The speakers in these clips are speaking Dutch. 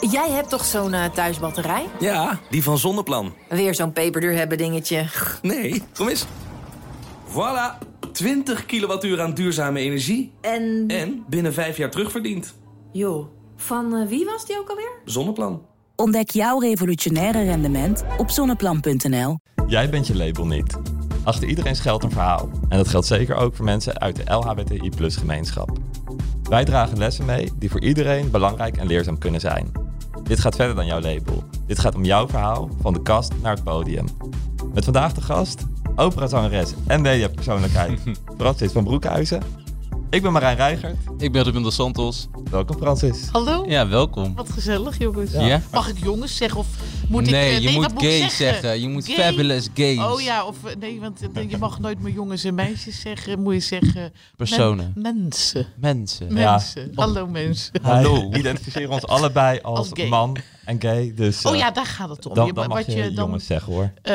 Jij hebt toch zo'n eh, thuisbatterij? Ja, die van Zonneplan. Weer zo'n peperduur hebben dingetje. Nee, kom eens. Voilà, 20 kilowattuur aan duurzame energie. En... En binnen vijf jaar terugverdiend. Joh, van eh, wie was die ook alweer? Zonneplan. Ontdek jouw revolutionaire rendement op zonneplan.nl. Jij bent je label niet. Achter iedereen schuilt een verhaal. En dat geldt zeker ook voor mensen uit de LHBTI gemeenschap. Wij dragen lessen mee die voor iedereen belangrijk en leerzaam kunnen zijn. Dit gaat verder dan jouw label. Dit gaat om jouw verhaal, van de kast naar het podium. Met vandaag de gast, operazangeres en mediapersoonlijkheid Francis van Broekhuizen. Ik ben Marijn Reigert. Ik ben Ruben dos Santos. Welkom Francis. Hallo. Ja, welkom. Wat gezellig, jongens. Ja. Mag ik jongens zeggen of moet ik... nee, eh, je moet wat ik gay zeggen? zeggen. Je moet Gay? fabulous gays. Oh ja, of eh, nee, want eh, je mag nooit meer jongens en meisjes zeggen. Moet je zeggen... Personen. men- mensen. Mensen. Ja. Mensen. Hallo mensen. Hallo. We identificeren ons allebei als, Als gay. man en gay. Dus, Oh ja, daar gaat het om. dan, Je- dan mag wat je, je dan, jongens zeggen hoor. eh,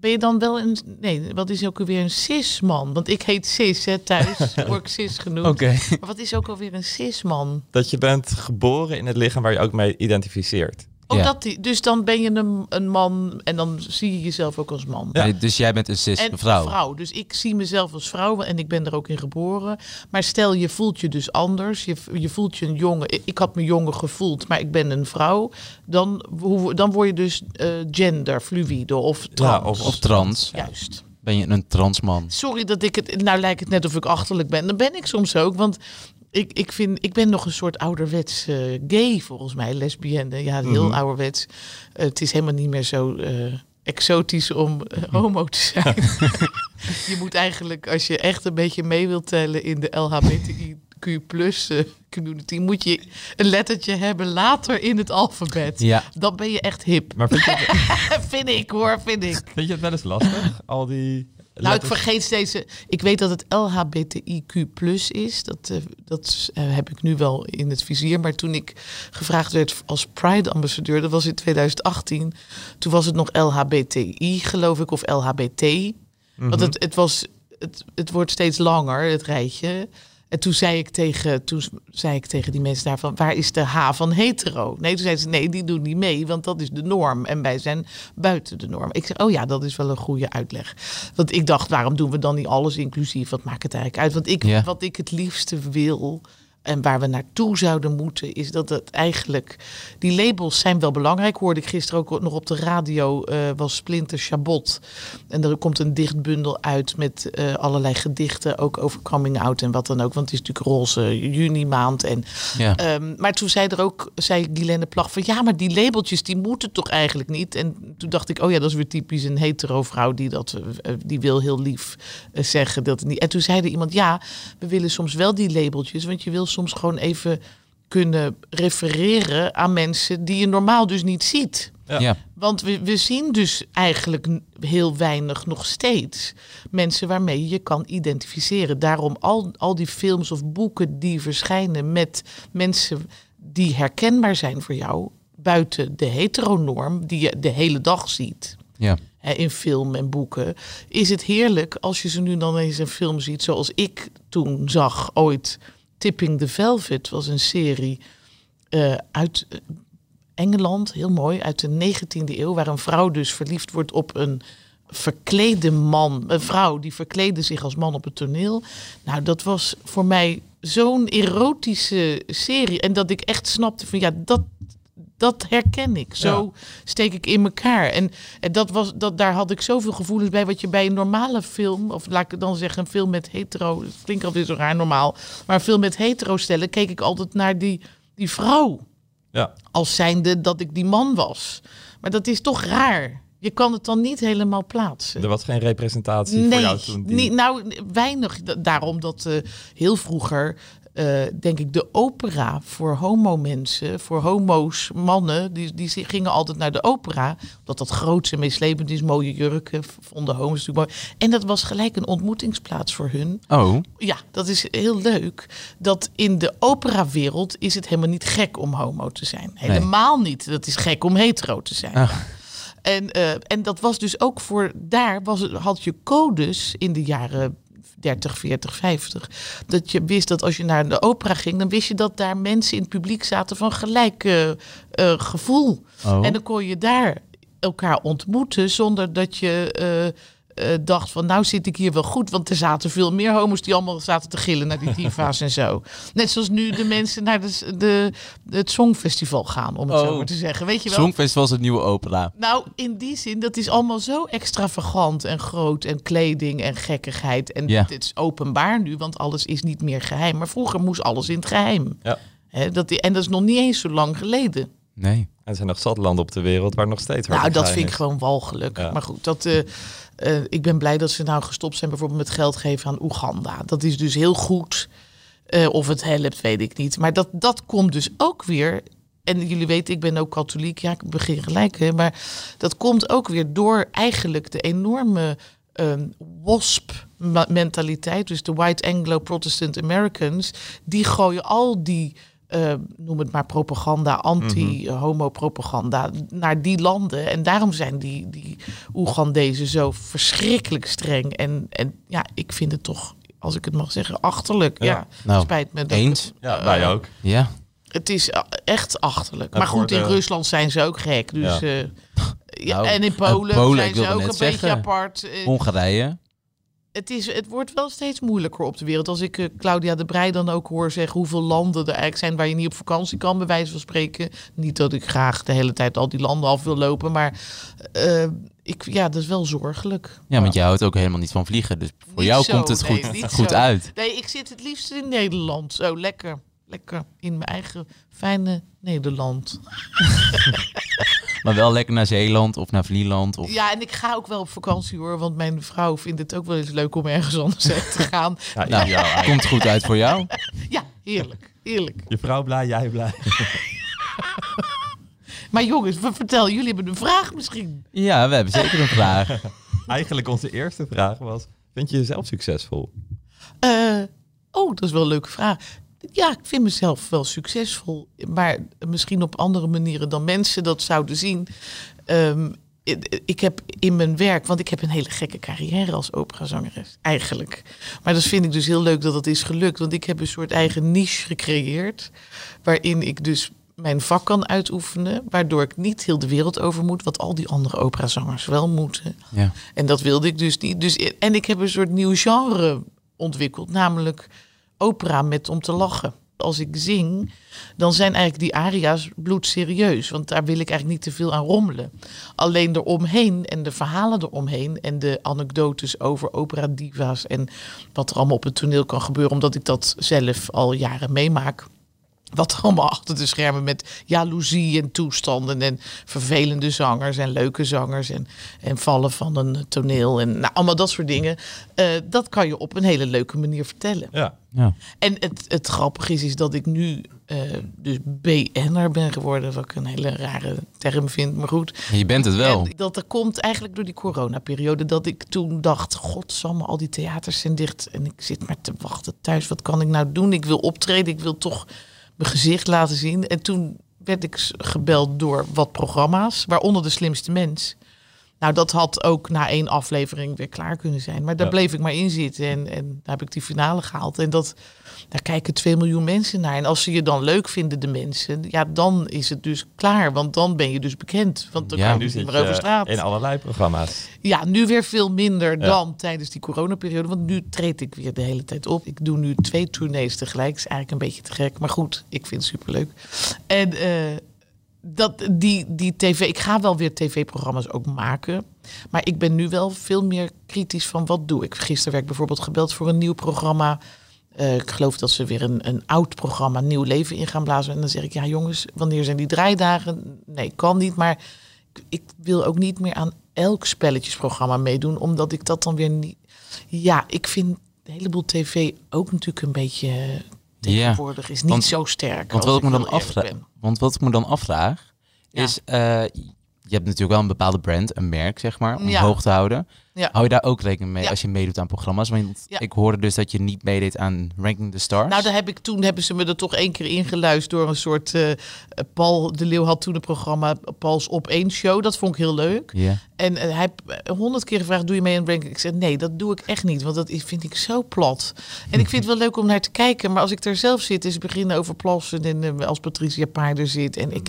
ben je dan wel een... Nee, wat is ook alweer een cis-man? Want ik heet cis, hè, thuis. Word ik cis genoemd. Oké. Maar wat is ook alweer een cis-man? Dat je bent geboren in het lichaam waar je ook mee identificeert. Ja. dat die, dus dan ben je een, een man en dan zie je jezelf ook als man. Ja. Nee, dus jij bent een cis En vrouw. Dus ik zie mezelf als vrouw en ik ben er ook in geboren. Maar stel, je voelt je dus anders. Je, je voelt je een jongen. Ik- had me jongen gevoeld, maar ik ben een vrouw. Dan, hoe- dan word je dus eh genderfluïde of trans. Ja, of- Of trans. Juist. Ben je een transman? Sorry dat ik het... Nou lijkt het net of ik achterlijk ben. Dan ben ik soms ook, want... Ik, ik, vind, ik ben nog een soort ouderwets eh, gay, volgens mij, lesbienne. Ja, heel Mhm. ouderwets. Eh, het is helemaal niet meer zo eh, exotisch om eh, homo te zijn. je moet eigenlijk, als je echt een beetje mee wilt tellen in de LHBTIQ plus eh, community, moet je een lettertje hebben later in het alfabet. Ja. Dan ben je echt hip. Maar vind je, het, vind ik hoor, vind ik. vind je het wel eens lastig? Al die Nou, ik vergeet steeds. eh, Ik weet dat het LHBTIQ is. Dat, eh, dat eh, heb ik nu wel in het vizier. Maar toen ik gevraagd werd als Pride-ambassadeur, dat was in 2018. Toen was het nog LHBTI, geloof ik, of LHBT. Want het, het, was, het, het wordt steeds langer, het rijtje. En toen zei ik tegen, toen zei ik tegen die mensen daarvan, waar is de H van hetero? Nee, toen zeiden ze, nee, die doen niet mee, want dat is de norm. En wij zijn buiten de norm. Ik zeg, oh ja, dat is wel een goede uitleg. Want ik dacht, waarom doen we dan niet alles inclusief? Wat maakt het eigenlijk uit? Want ik, Ja. wat ik het liefste wil, en waar we naartoe zouden moeten, is dat het eigenlijk. Die labels zijn wel belangrijk. Hoorde ik gisteren ook nog op de radio. eh, was Splinter Chabot. En er komt een dichtbundel uit met eh, allerlei gedichten. Ook over coming out en wat dan ook. Want het is natuurlijk roze juni maand. En, Ja. ehm, maar toen zei er ook, zei Guylaine Plag van ja, maar die labeltjes die moeten toch eigenlijk niet. En toen dacht ik, oh ja, dat is weer typisch een hetero vrouw die dat, eh, die wil heel lief zeggen dat niet. En toen zei er iemand, ja, we willen soms wel die labeltjes, want je wil soms gewoon even kunnen refereren aan mensen die je normaal dus niet ziet. Ja. Ja. Want we, we zien dus eigenlijk heel weinig nog steeds mensen waarmee je je kan identificeren. Daarom al, al die films of boeken die verschijnen met mensen die herkenbaar zijn voor jou, buiten de heteronorm die je de hele dag ziet Ja. hè, in film en boeken, is het heerlijk als je ze nu dan eens een film ziet zoals ik toen zag ooit. Tipping the Velvet was een serie eh, uit eh, Engeland, heel mooi, uit de 19e eeuw, waar een vrouw dus verliefd wordt op een verklede man, een vrouw die verkleedde zich als man op het toneel. Nou, dat was voor mij zo'n erotische serie en dat ik echt snapte van ja, dat dat herken ik. Zo steek ik in elkaar. En, en dat was, dat, daar had ik zoveel gevoelens bij. Wat je bij een normale film, of laat ik dan zeggen, een film met hetero. Het klinkt alweer zo raar normaal. Maar een film met hetero stellen, keek ik altijd naar die, die vrouw. Ja. Als zijnde dat ik die man was. Maar dat is toch raar. Je kan het dan niet helemaal plaatsen. Er was geen representatie voor jou toen. Die... niet, nou weinig. Da- Daarom dat eh, heel vroeger, eh, denk ik, de opera voor homo-mensen, voor homo's, mannen, die, die gingen altijd naar de opera. Omdat dat groots en meeslepend is, mooie jurken, vonden homo's natuurlijk mooi. En dat was gelijk een ontmoetingsplaats voor hun. Oh. Ja, dat is heel leuk. Dat in de operawereld is het helemaal niet gek om homo te zijn. Helemaal niet. Dat is gek om hetero te zijn. Ah. En, eh, en dat was dus ook voor daar was het, had je codes in de jaren 30, 40, 50. Dat je wist dat als je naar de opera ging, dan wist je dat daar mensen in het publiek zaten van gelijk eh, eh, gevoel. Oh. En dan kon je daar elkaar ontmoeten zonder dat je eh, dacht van nou zit ik hier wel goed. Want er zaten veel meer homo's die allemaal zaten te gillen naar die diva's en zo. Net zoals nu de mensen naar de, de, het Songfestival gaan, om het zo Oh. maar te zeggen. Weet je wel? Songfestival is het nieuwe opera. Nou, in die zin, dat is allemaal zo extravagant en groot en kleding en gekkigheid. En Ja. het is openbaar nu, want alles is niet meer geheim. Maar vroeger moest alles in het geheim. Ja. Hè, dat, en dat is nog niet eens zo lang geleden. Nee. En er zijn nog zat landen op de wereld waar nog steeds Nou, dat vind ik gewoon walgelijk. Ja. Maar goed, dat, eh, eh, ik ben blij dat ze nou gestopt zijn bijvoorbeeld met geld geven aan Oeganda. Dat is dus heel goed. Eh, of het helpt, weet ik niet. Maar dat, dat komt dus ook weer. En jullie weten, ik ben ook katholiek. Ja, ik begin gelijk. Hè, maar dat komt ook weer door eigenlijk de enorme ehm, WASP-mentaliteit. Dus de White Anglo-Protestant Americans. Die gooien al die, eh, noem het maar propaganda, anti-homo-propaganda, naar die landen. En daarom zijn die, die Oegandezen zo verschrikkelijk streng. En, en ja, ik vind het toch, als ik het mag zeggen, achterlijk. Ja, Nou, spijt me. dat- eens. Ja, wij ook. Ja. het is eh, echt achterlijk. En Maar goed, in Rusland zijn ze ook gek. Dus, Ja. Nou, en in eh, Polen, Polen, zijn ze ook een beetje zeggen. apart. Eh, Hongarije. Het, is, het wordt wel steeds moeilijker op de wereld. Als ik eh, Claudia de Breij dan ook hoor zeggen hoeveel landen er eigenlijk zijn waar je niet op vakantie kan, bij wijze van spreken. Niet dat ik graag de hele tijd al die landen af wil lopen, maar eh, ik, ja, dat is wel zorgelijk. Ja, want jij houdt ook helemaal niet van vliegen. Dus voor Niet jou zo, komt het nee, goed, goed zo. uit. Nee, ik zit het liefst in Nederland. Zo lekker. Lekker in mijn eigen fijne Nederland. Maar wel lekker naar Zeeland of naar Vlieland. Of... Ja, en ik ga ook wel op vakantie hoor. Want mijn vrouw vindt het ook wel eens leuk om ergens anders heen te gaan. Ja, Nou, komt goed uit voor jou. Ja, heerlijk. Heerlijk. Je vrouw blij, jij blij. Maar jongens, vertel, jullie hebben een vraag misschien. Ja, we hebben zeker een vraag. Eigenlijk onze eerste vraag was, vind je jezelf succesvol? Eh, oh, dat is wel een leuke vraag. Ja, ik vind mezelf wel succesvol. Maar misschien op andere manieren dan mensen dat zouden zien. Ehm, ik- ik heb in mijn werk, want ik heb een hele gekke carrière als operazangeres, eigenlijk. Maar dat vind ik dus heel leuk dat dat is gelukt. Want ik heb een soort eigen niche gecreëerd. Waarin ik dus mijn vak kan uitoefenen. Waardoor ik niet heel de wereld over moet. Wat al die andere operazangers wel moeten. Ja. En dat wilde ik dus niet. Dus, en ik heb een soort nieuw genre ontwikkeld, namelijk opera met om te lachen. Als ik zing, dan zijn eigenlijk die aria's bloedserieus. Want daar wil ik eigenlijk niet te veel aan rommelen. Alleen eromheen en de verhalen eromheen... en de anekdotes over opera-diva's... en wat er allemaal op het toneel kan gebeuren... omdat ik dat zelf al jaren meemaak... Wat allemaal achter de schermen met jaloezie en toestanden en vervelende zangers en leuke zangers en, en vallen van een toneel en nou, allemaal dat soort dingen. Eh, dat kan je op een hele leuke manier vertellen. Ja. Ja. En het, het grappige is, is dat ik nu eh, dus BN'er ben geworden, wat ik een hele rare term vind, maar goed. Je bent het wel. En dat er komt eigenlijk door die coronaperiode dat ik toen dacht, godsamme, al die theaters zijn dicht en ik zit maar te wachten thuis. Wat kan ik nou doen? Ik wil optreden, ik wil toch mijn gezicht laten zien. En toen werd ik gebeld door wat programma's, waaronder De Slimste Mens. Nou, dat had ook na één aflevering weer klaar kunnen zijn. Maar daar Ja. bleef ik maar in zitten en, en daar heb ik die finale gehaald. En dat, daar kijken 2 miljoen mensen naar. En als ze je dan leuk vinden, de mensen, ja, dan is het dus klaar. Want dan ben je dus bekend. Want dan Ja, kan je dus niet meer over straat. in allerlei programma's. Ja, nu weer veel minder Ja. dan tijdens die coronaperiode. Want nu treed ik weer de hele tijd op. Ik doe nu twee tournees tegelijk. is eigenlijk een beetje te gek. Maar goed, ik vind het superleuk. En eh, dat, die, die tv... Ik ga wel weer tv-programma's ook maken. Maar ik ben nu wel veel meer kritisch van wat doe ik. Gisteren werd ik bijvoorbeeld gebeld voor een nieuw programma. Eh, ik geloof dat ze weer een, een oud programma nieuw leven in gaan blazen. En dan zeg ik, ja jongens, wanneer zijn die draaidagen? Nee, kan niet. Maar ik, ik wil ook niet meer aan elk spelletjesprogramma meedoen. Omdat ik dat dan weer niet... Ja, ik vind een heleboel tv ook natuurlijk een beetje... eh, Tegenwoordig is niet want- zo sterk. Want wat ik me dan afvraag, want wat ik me dan afvraag Ja. is, eh, je hebt natuurlijk wel een bepaalde brand, een merk, zeg maar, om Ja. hoog te houden. Ja. Hou je daar ook rekening mee Ja. als je meedoet aan programma's? Want ik hoorde dus dat je niet meedeed aan Ranking the Stars. Nou, daar heb ik, toen hebben ze me er toch één keer ingeluisterd door een soort... eh, Paul de Leeuw had toen een programma, Pauls Op één Show. Dat vond ik heel leuk. Ja. En eh, hij heeft honderd keer gevraagd, doe je mee aan ranking? Ik zei, nee, dat doe ik echt niet, want dat vind ik zo plat. En ik vind het wel leuk om naar te kijken, maar als ik er zelf zit, is beginnen over plassen en eh, als Patricia Paarder zit. En ik,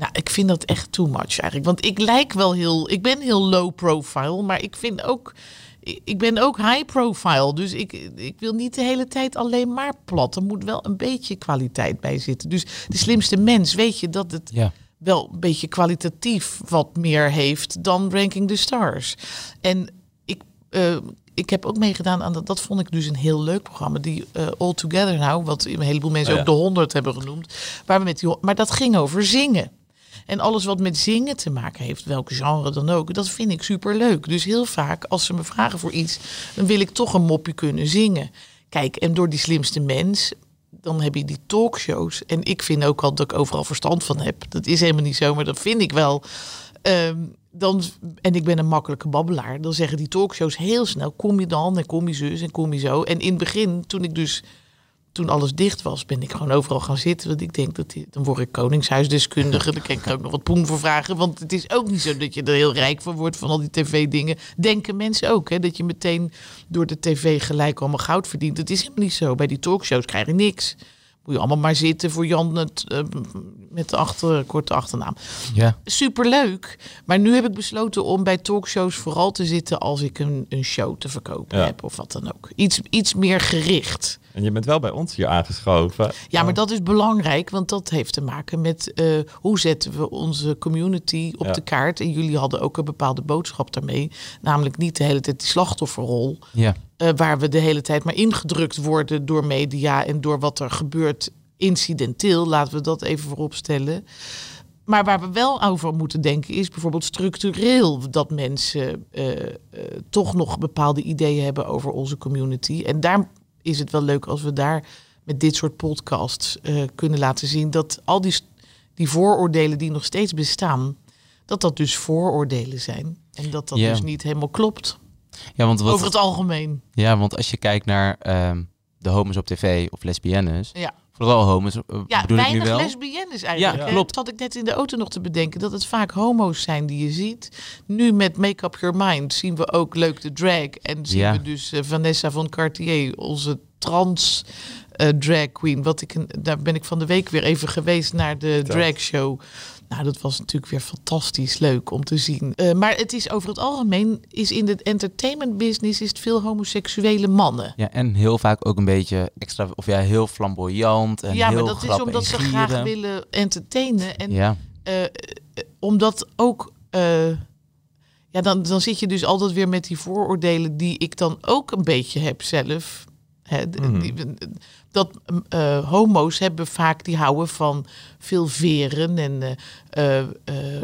nou, ik vind dat echt too much eigenlijk. Want ik lijk wel heel, ik ben heel low profile, maar ik vind ook, ik ben ook high profile. Dus ik, ik wil niet de hele tijd alleen maar plat. Er moet wel een beetje kwaliteit bij zitten. Dus de slimste mens, weet je dat het ja. wel een beetje kwalitatief wat meer heeft dan Ranking the Stars. En ik, eh, ik heb ook meegedaan aan dat. Dat vond ik dus een heel leuk programma. Die eh, All Together nou, wat een heleboel mensen Oh ja. ook de 100 hebben genoemd. Waar we met die, maar dat ging over zingen. En alles wat met zingen te maken heeft, welk genre dan ook, dat vind ik superleuk. Dus heel vaak, als ze me vragen voor iets, dan wil ik toch een mopje kunnen zingen. Kijk, en door die slimste mens, dan heb je die talkshows. En ik vind ook al dat ik overal verstand van heb. Dat is helemaal niet zo, maar dat vind ik wel. Ehm, dan, en ik ben een makkelijke babbelaar. Dan zeggen die talkshows heel snel: kom je dan en kom je zus en kom je zo. En in het begin, toen ik dus toen alles dicht was, ben ik gewoon overal gaan zitten. Want ik denk dat dan word ik koningshuisdeskundige. Dan kan ik ook nog wat poen voor vragen. Want het is ook niet zo dat je er heel rijk van wordt van al die tv-dingen. Denken mensen ook, hè, dat je meteen door de tv gelijk allemaal goud verdient. Dat is helemaal niet zo. Bij die talkshows krijg je niks. Moet je allemaal maar zitten voor Jan het, eh, met de achter, korte achternaam ja. superleuk. Maar nu heb ik besloten om bij talkshows vooral te zitten als ik een, een show te verkopen Ja. heb of wat dan ook. Iets, iets meer gericht. En je bent wel bij ons hier aangeschoven. Ja, maar dat is belangrijk, want dat heeft te maken met eh, hoe zetten we onze community op Ja. de kaart. En jullie hadden ook een bepaalde boodschap daarmee. Namelijk niet de hele tijd die slachtofferrol. ja. eh, waar we de hele tijd maar ingedrukt worden door media en door wat er gebeurt incidenteel. Laten we dat even voorop stellen. Maar waar we wel over moeten denken is bijvoorbeeld structureel dat mensen eh, eh, toch nog bepaalde ideeën hebben over onze community. En daar is het wel leuk als we daar met dit soort podcasts eh, kunnen laten zien dat al die, die vooroordelen die nog steeds bestaan, dat dat dus vooroordelen zijn. En dat dat dus niet helemaal klopt. ja, want wat, Over het algemeen. ja, want als je kijkt naar ehm, de homo's op tv of lesbiennes, Ja. Vooral homo's, eh, Ja, bedoel ik nu weinig wel. lesbiennes eigenlijk. Ja, klopt. Dat had ik net in de auto nog te bedenken. Dat het vaak homo's zijn die je ziet. Nu met Make Up Your Mind zien we ook leuk de drag. En zien Ja. we dus eh, Vanessa van Cartier, onze trans eh, drag queen. Wat ik, een- daar ben ik van de week weer even geweest naar de drag show. Nou, dat was natuurlijk weer fantastisch leuk om te zien. Eh, maar het is over het algemeen, is in de entertainment business is het veel homoseksuele mannen. Ja, en heel vaak ook een beetje extra, of ja, heel flamboyant en ja, heel maar dat is omdat ze gieren. graag willen entertainen. En Ja, eh, omdat ook. ja, dan, dan zit je dus altijd weer met die vooroordelen die ik dan ook een beetje heb zelf. Mhm. die- dat eh, homo's hebben vaak, die houden van veel veren en eh, eh,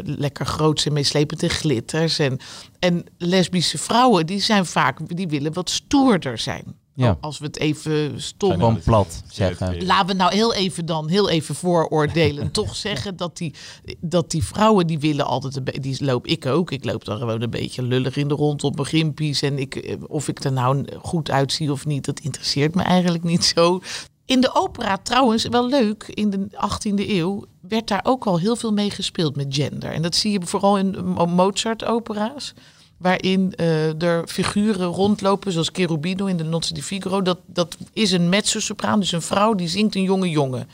lekker groots en meeslepend en glitters. En, en lesbische vrouwen, die zijn vaak, die willen wat stoerder zijn. Ja. Als we het even stom gewoon plat zeggen. Laten we nou heel even dan, heel even vooroordelen. toch zeggen dat die, dat die vrouwen, die willen altijd een beetje, die loop ik ook. Ik loop dan gewoon een beetje lullig in de rond op mijn gimpies. En ik, eh, of ik er nou goed uitzie of niet, dat interesseert me eigenlijk niet zo. In de opera trouwens, wel leuk, in de 18e eeuw werd daar ook al heel veel mee gespeeld met gender. En dat zie je vooral in Mozart-opera's. Waarin eh, er figuren rondlopen, zoals Cherubino in de Nozze di Figaro. Dat, dat is een mezzo-sopraan, dus een vrouw die zingt een jonge jongen.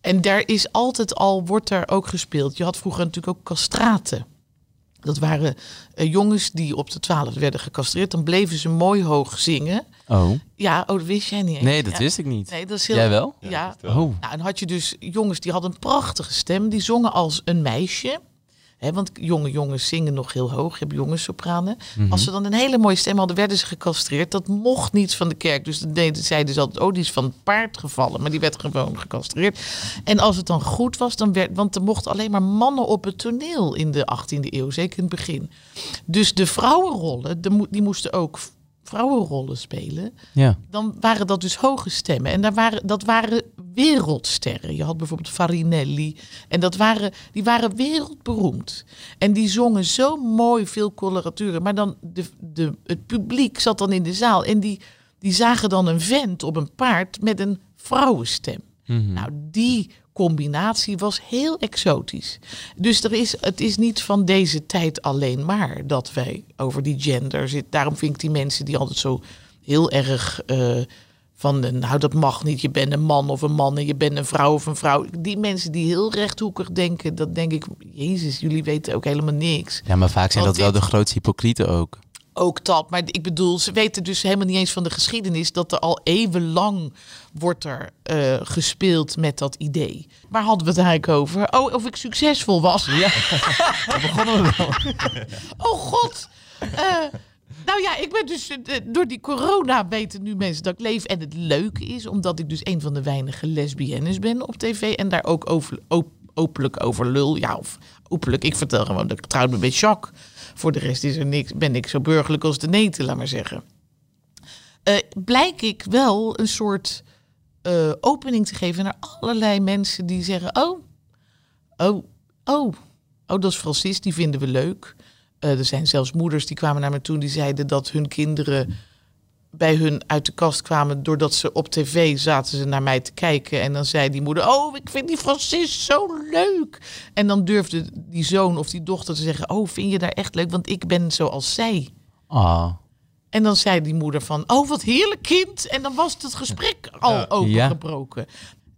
En daar is altijd al, wordt daar ook gespeeld. Je had vroeger natuurlijk ook castraten. Dat waren eh, jongens die op de twaalf werden gecastreerd. Dan bleven ze mooi hoog zingen. Oh, Ja, oh, dat wist jij niet. eens. nee, dat Ja. wist ik niet. Nee, dat is heel... Jij wel? Ja. Oh, Nou, en had je dus jongens die hadden een prachtige stem. Die zongen als een meisje. Want jonge jongens zingen nog heel hoog. Je hebt jonge sopranen. Mhm. Als ze dan een hele mooie stem hadden, werden ze gecastreerd. Dat mocht niet van de kerk. Dus deden, zeiden ze altijd, oh, die is van het paard gevallen. Maar die werd gewoon gecastreerd. En als het dan goed was, dan werd... Want er mochten alleen maar mannen op het toneel in de 18e eeuw. Zeker in het begin. Dus de vrouwenrollen, de die moesten ook vrouwenrollen spelen ja. dan waren dat dus hoge stemmen. En daar waren, dat waren wereldsterren. Je had bijvoorbeeld Farinelli. En dat waren, die waren wereldberoemd. En die zongen zo mooi veel coloraturen. Maar dan de, de, het publiek zat dan in de zaal. En die, die zagen dan een vent op een paard met een vrouwenstem. Nou, die combinatie was heel exotisch. Dus er is, het is niet van deze tijd alleen maar dat wij over die gender zitten. Daarom vind ik die mensen die altijd zo heel erg eh, van, eh, nou dat mag niet, je bent een man of een man en je bent een vrouw of een vrouw. Die mensen die heel rechthoekig denken, dat denk ik, jezus, jullie weten ook helemaal niks. Ja, maar vaak zijn Want dat wel de grootste hypocrieten ook. Ook dat, maar ik bedoel, ze weten dus helemaal niet eens van de geschiedenis dat er al eeuwenlang wordt er eh, gespeeld met dat idee. Waar hadden we het eigenlijk over? Oh, of ik succesvol was. Ja, daar begonnen we wel. oh god. Eh, nou ja, ik ben dus eh, door die corona weten nu mensen dat ik leef. En het leuke is, omdat ik dus een van de weinige lesbiennes ben op tv en daar ook over, op, openlijk over lul. Ja, of openlijk. Ik vertel gewoon dat ik getrouwd ben met Jacques. Voor de rest is er niks, ben ik zo burgerlijk als de neten, laat maar zeggen. Eh, blijk ik wel een soort eh, opening te geven naar allerlei mensen die zeggen: Oh, oh, oh, oh, dat is Francis, die vinden we leuk. Eh, er zijn zelfs moeders die kwamen naar me toe die zeiden dat hun kinderen bij hun uit de kast kwamen doordat ze op tv zaten ze naar mij te kijken en dan zei die moeder: "Oh, ik vind die Francis zo leuk." En dan durfde die zoon of die dochter te zeggen: "Oh, vind je daar echt leuk, want ik ben zoals zij." Ah, En dan zei die moeder van, oh wat heerlijk kind. En dan was het gesprek al opengebroken.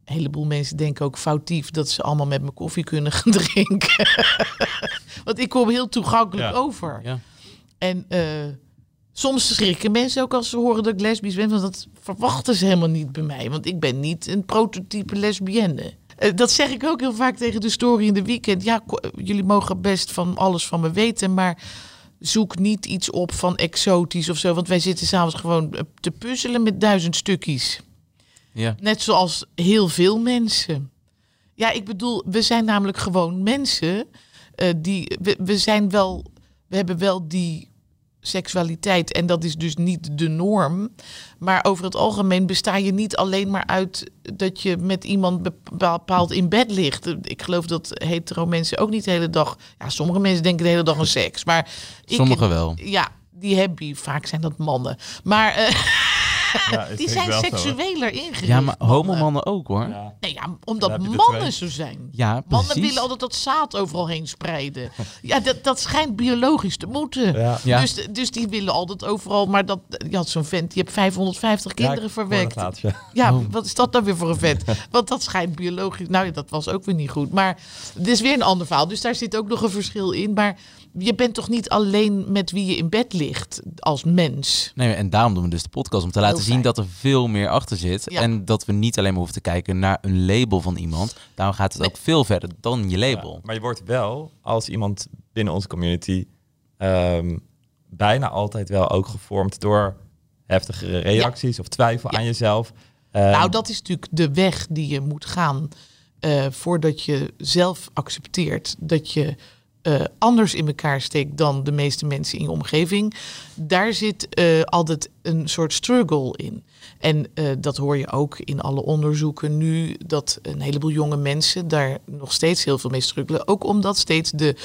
Een heleboel mensen denken ook foutief dat ze allemaal met me koffie kunnen gaan drinken. Want ik kom heel toegankelijk Ja. over. ja. En eh, soms schrikken mensen ook als ze horen dat ik lesbisch ben. Want dat verwachten ze helemaal niet bij mij. Want ik ben niet een prototype lesbienne. Eh, dat zeg ik ook heel vaak tegen de story in de weekend. Ja, jullie mogen best van alles van me weten, maar zoek niet iets op van exotisch of zo. Want wij zitten s'avonds gewoon eh, te puzzelen met duizend stukjes. Ja. Net zoals heel veel mensen. Ja, ik bedoel, we zijn namelijk gewoon mensen eh, die. We, we zijn wel. We hebben wel die seksualiteit en dat is dus niet de norm. Maar over het algemeen besta je niet alleen maar uit dat je met iemand bepaald in bed ligt. Ik geloof dat hetero mensen ook niet de hele dag. Ja, sommige mensen denken de hele dag aan seks, maar ik- Sommigen wel. Ja, die hebben vaak zijn dat mannen, maar eh, die zijn seksueler ingericht. Ja, maar mannen. homomannen ook hoor. Ja. Nee, ja, omdat Dan mannen zo zijn. Ja, Mannen precies. willen altijd dat zaad overal heen spreiden. Ja, dat, dat schijnt biologisch te moeten. Ja. Ja. Dus, dus die willen altijd overal. Maar dat, je had zo'n vent, die hebt 550 kinderen verwekt. ja. Ja, Oh. wat is dat nou weer voor een vet? Want dat schijnt biologisch. Nou ja, dat was ook weer niet goed. Maar het is weer een ander verhaal. Dus daar zit ook nog een verschil in. Maar je bent toch niet alleen met wie je in bed ligt als mens? Nee, en daarom doen we dus de podcast. Om te laten zien dat er veel meer achter zit. Ja. En dat we niet alleen maar hoeven te kijken naar een label van iemand. Daarom gaat het Nee. ook veel verder dan je label. Ja, maar je wordt wel, als iemand binnen onze community, ehm, bijna altijd wel ook gevormd door heftigere reacties of twijfel Ja. aan jezelf. Ehm, Nou, dat is natuurlijk de weg die je moet gaan eh, voordat je zelf accepteert dat je eh, anders in elkaar steekt dan de meeste mensen in je omgeving. Daar zit eh, altijd een soort struggle in. En eh, dat hoor je ook in alle onderzoeken nu, dat een heleboel jonge mensen daar nog steeds heel veel mee struggelen. Ook omdat steeds de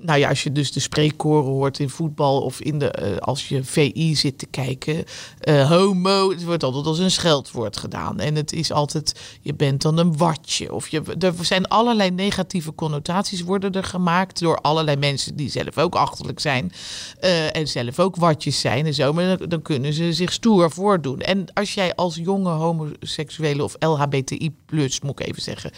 nou ja, als je dus de spreekkoren hoort in voetbal of in de, eh, als je VI zit te kijken, eh, homo, het wordt altijd als een scheldwoord gedaan. En het is altijd, je bent dan een watje. Of je, er zijn allerlei negatieve connotaties worden er gemaakt door allerlei mensen die zelf ook achterlijk zijn. eh, en zelf ook watjes zijn en zo. Maar dan, dan kunnen ze zich stoer voordoen. En als jij als jonge homoseksuele of LHBTI plus, moet ik even zeggen,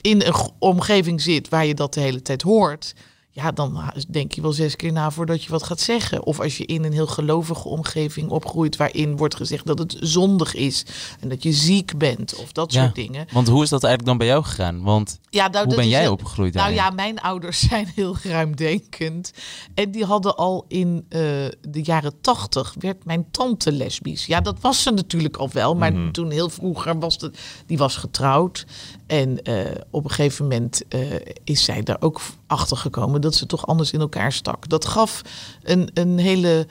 in een omgeving zit waar je dat de hele tijd hoort, ja, dan denk je wel zes keer na voordat je wat gaat zeggen. Of als je in een heel gelovige omgeving opgroeit waarin wordt gezegd dat het zondig is en dat je ziek bent of dat Ja. soort dingen. Want hoe is dat eigenlijk dan bij jou gegaan? Want Ja, nou, hoe ben jij heel- opgegroeid Nou ja, mijn ouders zijn heel ruimdenkend. En die hadden al in eh, de jaren tachtig, werd mijn tante lesbisch. Ja, dat was ze natuurlijk al wel. Maar toen heel vroeger was het, die was getrouwd. En eh, op een gegeven moment eh, is zij daar ook achter gekomen dat ze toch anders in elkaar stak. Dat gaf een, een hele,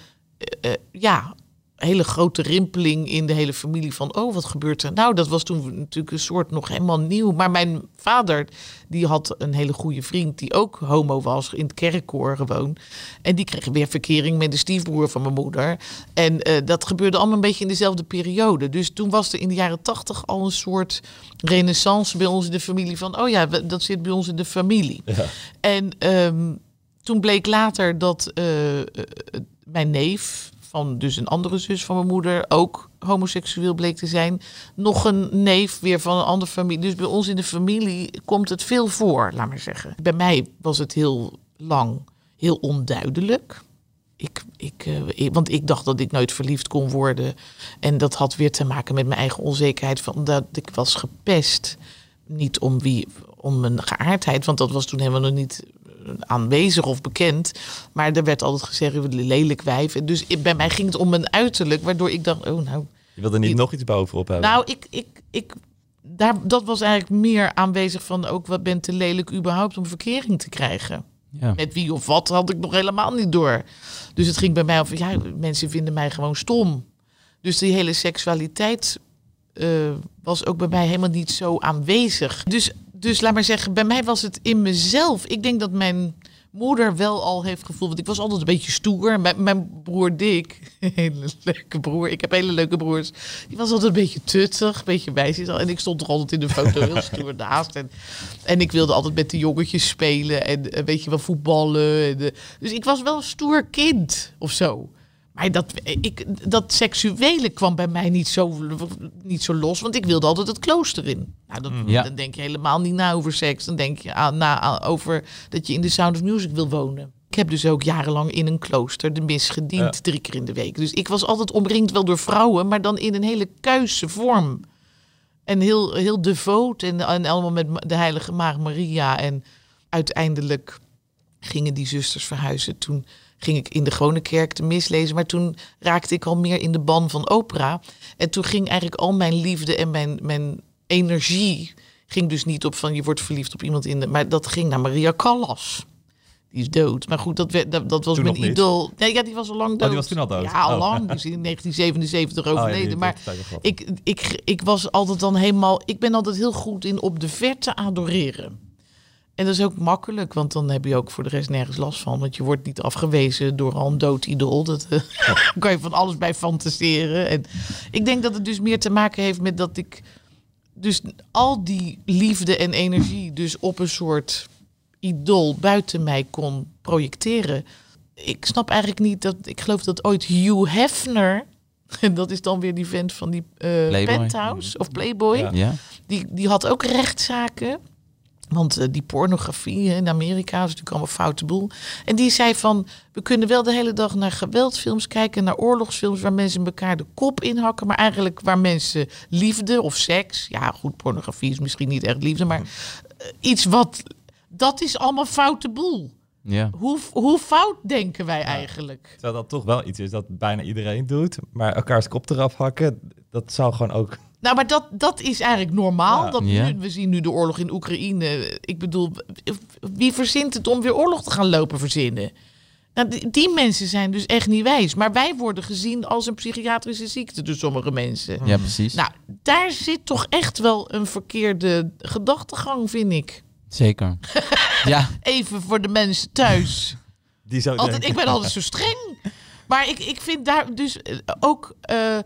eh, ja, hele grote rimpeling in de hele familie van, oh, wat gebeurt er? Nou, dat was toen natuurlijk een soort nog helemaal nieuw. Maar mijn vader, die had een hele goede vriend die ook homo was, in het kerkkoor gewoon. En die kreeg weer verkering met de stiefbroer van mijn moeder. En eh, dat gebeurde allemaal een beetje in dezelfde periode. Dus toen was er in de jaren tachtig al een soort renaissance bij ons in de familie van, oh ja, dat zit bij ons in de familie. En ehm, toen bleek later dat eh, eh, mijn neef, dus een andere zus van mijn moeder, ook homoseksueel bleek te zijn. Nog een neef weer van een andere familie. Dus bij ons in de familie komt het veel voor, laat maar zeggen. Bij mij was het heel lang heel onduidelijk. Ik, ik, eh, ik- want ik dacht dat ik nooit verliefd kon worden. En dat had weer te maken met mijn eigen onzekerheid. Van dat ik was gepest. Niet om, wie, om mijn geaardheid, want dat was toen helemaal nog niet aanwezig of bekend. Maar er werd altijd gezegd, "Je bent een lelijk wijf. En dus ik- bij mij ging het om mijn uiterlijk, waardoor ik dacht, oh nou, Je wilde niet Ik- nog iets bovenop hebben. nou, ik, ik, ik, daar, dat was eigenlijk meer aanwezig van ook wat bent te lelijk überhaupt om verkering te krijgen. Ja. Met wie of wat had ik nog helemaal niet door. Dus het ging bij mij over, ja, mensen vinden mij gewoon stom. Dus die hele seksualiteit eh, was ook bij mij helemaal niet zo aanwezig. Dus, dus laat maar zeggen, bij mij was het in mezelf. Ik denk dat mijn moeder wel al heeft gevoeld. Want ik was altijd een beetje stoer. Mijn, mijn broer Dick, hele leuke broer. Ik heb hele leuke broers. Die was altijd een beetje tuttig, een beetje wijs. En ik stond er altijd in de foto heel stoer naast. En, en ik wilde altijd met de jongetjes spelen. En eh, weet je wel, voetballen. En, eh, dus ik was wel een stoer kind of zo. Maar dat, ik, dat seksuele kwam bij mij niet zo, niet zo los, want ik wilde altijd het klooster in. Nou, dat, Ja. Dan denk je helemaal niet na over seks. Dan denk je aan, na aan- over dat je in de Sound of Music wil wonen. Ik heb dus ook jarenlang in een klooster de mis gediend, Ja. drie keer in de week. Dus ik was altijd omringd wel door vrouwen, maar dan in een hele kuise vorm. En heel, heel devoot en, en allemaal met de heilige Maagd Maria. En uiteindelijk gingen die zusters verhuizen. Toen ging ik in de gewone kerk de mis lezen. Maar toen raakte ik al meer in de ban van opera. En toen ging eigenlijk al mijn liefde en mijn, mijn energie... ging dus niet op van je wordt verliefd op iemand in de... maar dat ging naar Maria Callas. Die is dood. Maar goed, dat, werd, dat, dat was Toen mijn idool. Nee, ja, die was al lang dood. Oh, die was toen al dood? Ja, al Oh. lang. Die is in 1977 Oh, ja, overleden. maar ik, ik, ik was altijd dan helemaal... Ik ben altijd heel goed in op de verte adoreren. En dat is ook makkelijk, want dan heb je ook voor de rest nergens last van. Want je wordt niet afgewezen door al een dood idool. Dat daar kan je van alles bij fantaseren. En ik denk dat het dus meer te maken heeft met dat ik... Dus al die liefde en energie dus op een soort idool buiten mij kon projecteren. Ik snap eigenlijk niet dat... Ik geloof dat ooit Hugh Hefner... En dat is dan weer die vent van die Playboy. Penthouse of Playboy. Ja? Die, die had ook rechtszaken. Want eh, die pornografie hè, in Amerika is natuurlijk allemaal foute boel. En die zei van, we kunnen wel de hele dag naar geweldsfilms kijken, naar oorlogsfilms waar mensen elkaar de kop inhakken, maar eigenlijk waar mensen liefde of seks, ja goed, pornografie is misschien niet echt liefde, maar eh, iets wat, dat is allemaal foute boel. Ja. Hoe, hoe fout denken wij eigenlijk? Terwijl dat toch wel iets is dat bijna iedereen doet. Maar elkaars kop eraf hakken, dat zou gewoon ook... Nou, maar dat, dat is eigenlijk normaal. Ja. Dat nu, we zien nu de oorlog in Oekraïne. Ik bedoel, wie verzint het om weer oorlog te gaan lopen verzinnen? Nou, die, die mensen zijn dus echt niet wijs. Maar wij worden gezien als een psychiatrische ziekte door sommige mensen. ja, precies. Nou, daar zit toch echt wel een verkeerde gedachtegang, vind ik. Zeker. ja, Even voor de mensen thuis. Die zou Altijd, denken. ik ben altijd zo streng. Maar ik, ik vind daar dus eh, ook, eh,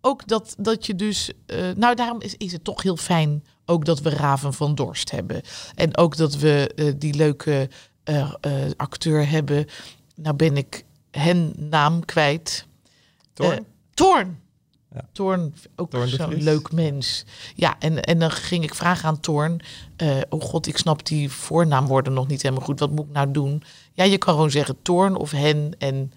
ook dat, dat je dus... eh, nou, daarom is, is het toch heel fijn ook dat we Raven van Dorst hebben. En ook dat we eh, die leuke eh, acteur hebben. Nou ben ik hen naam kwijt. Toorn? Toorn. Ja. Toorn, ook zo'n leuk mens. Ja, en, en dan ging ik vragen aan Toorn. oh god, ik snap die voornaamwoorden nog niet helemaal goed. Wat moet ik nou doen? Ja, je kan gewoon zeggen Toorn of hen en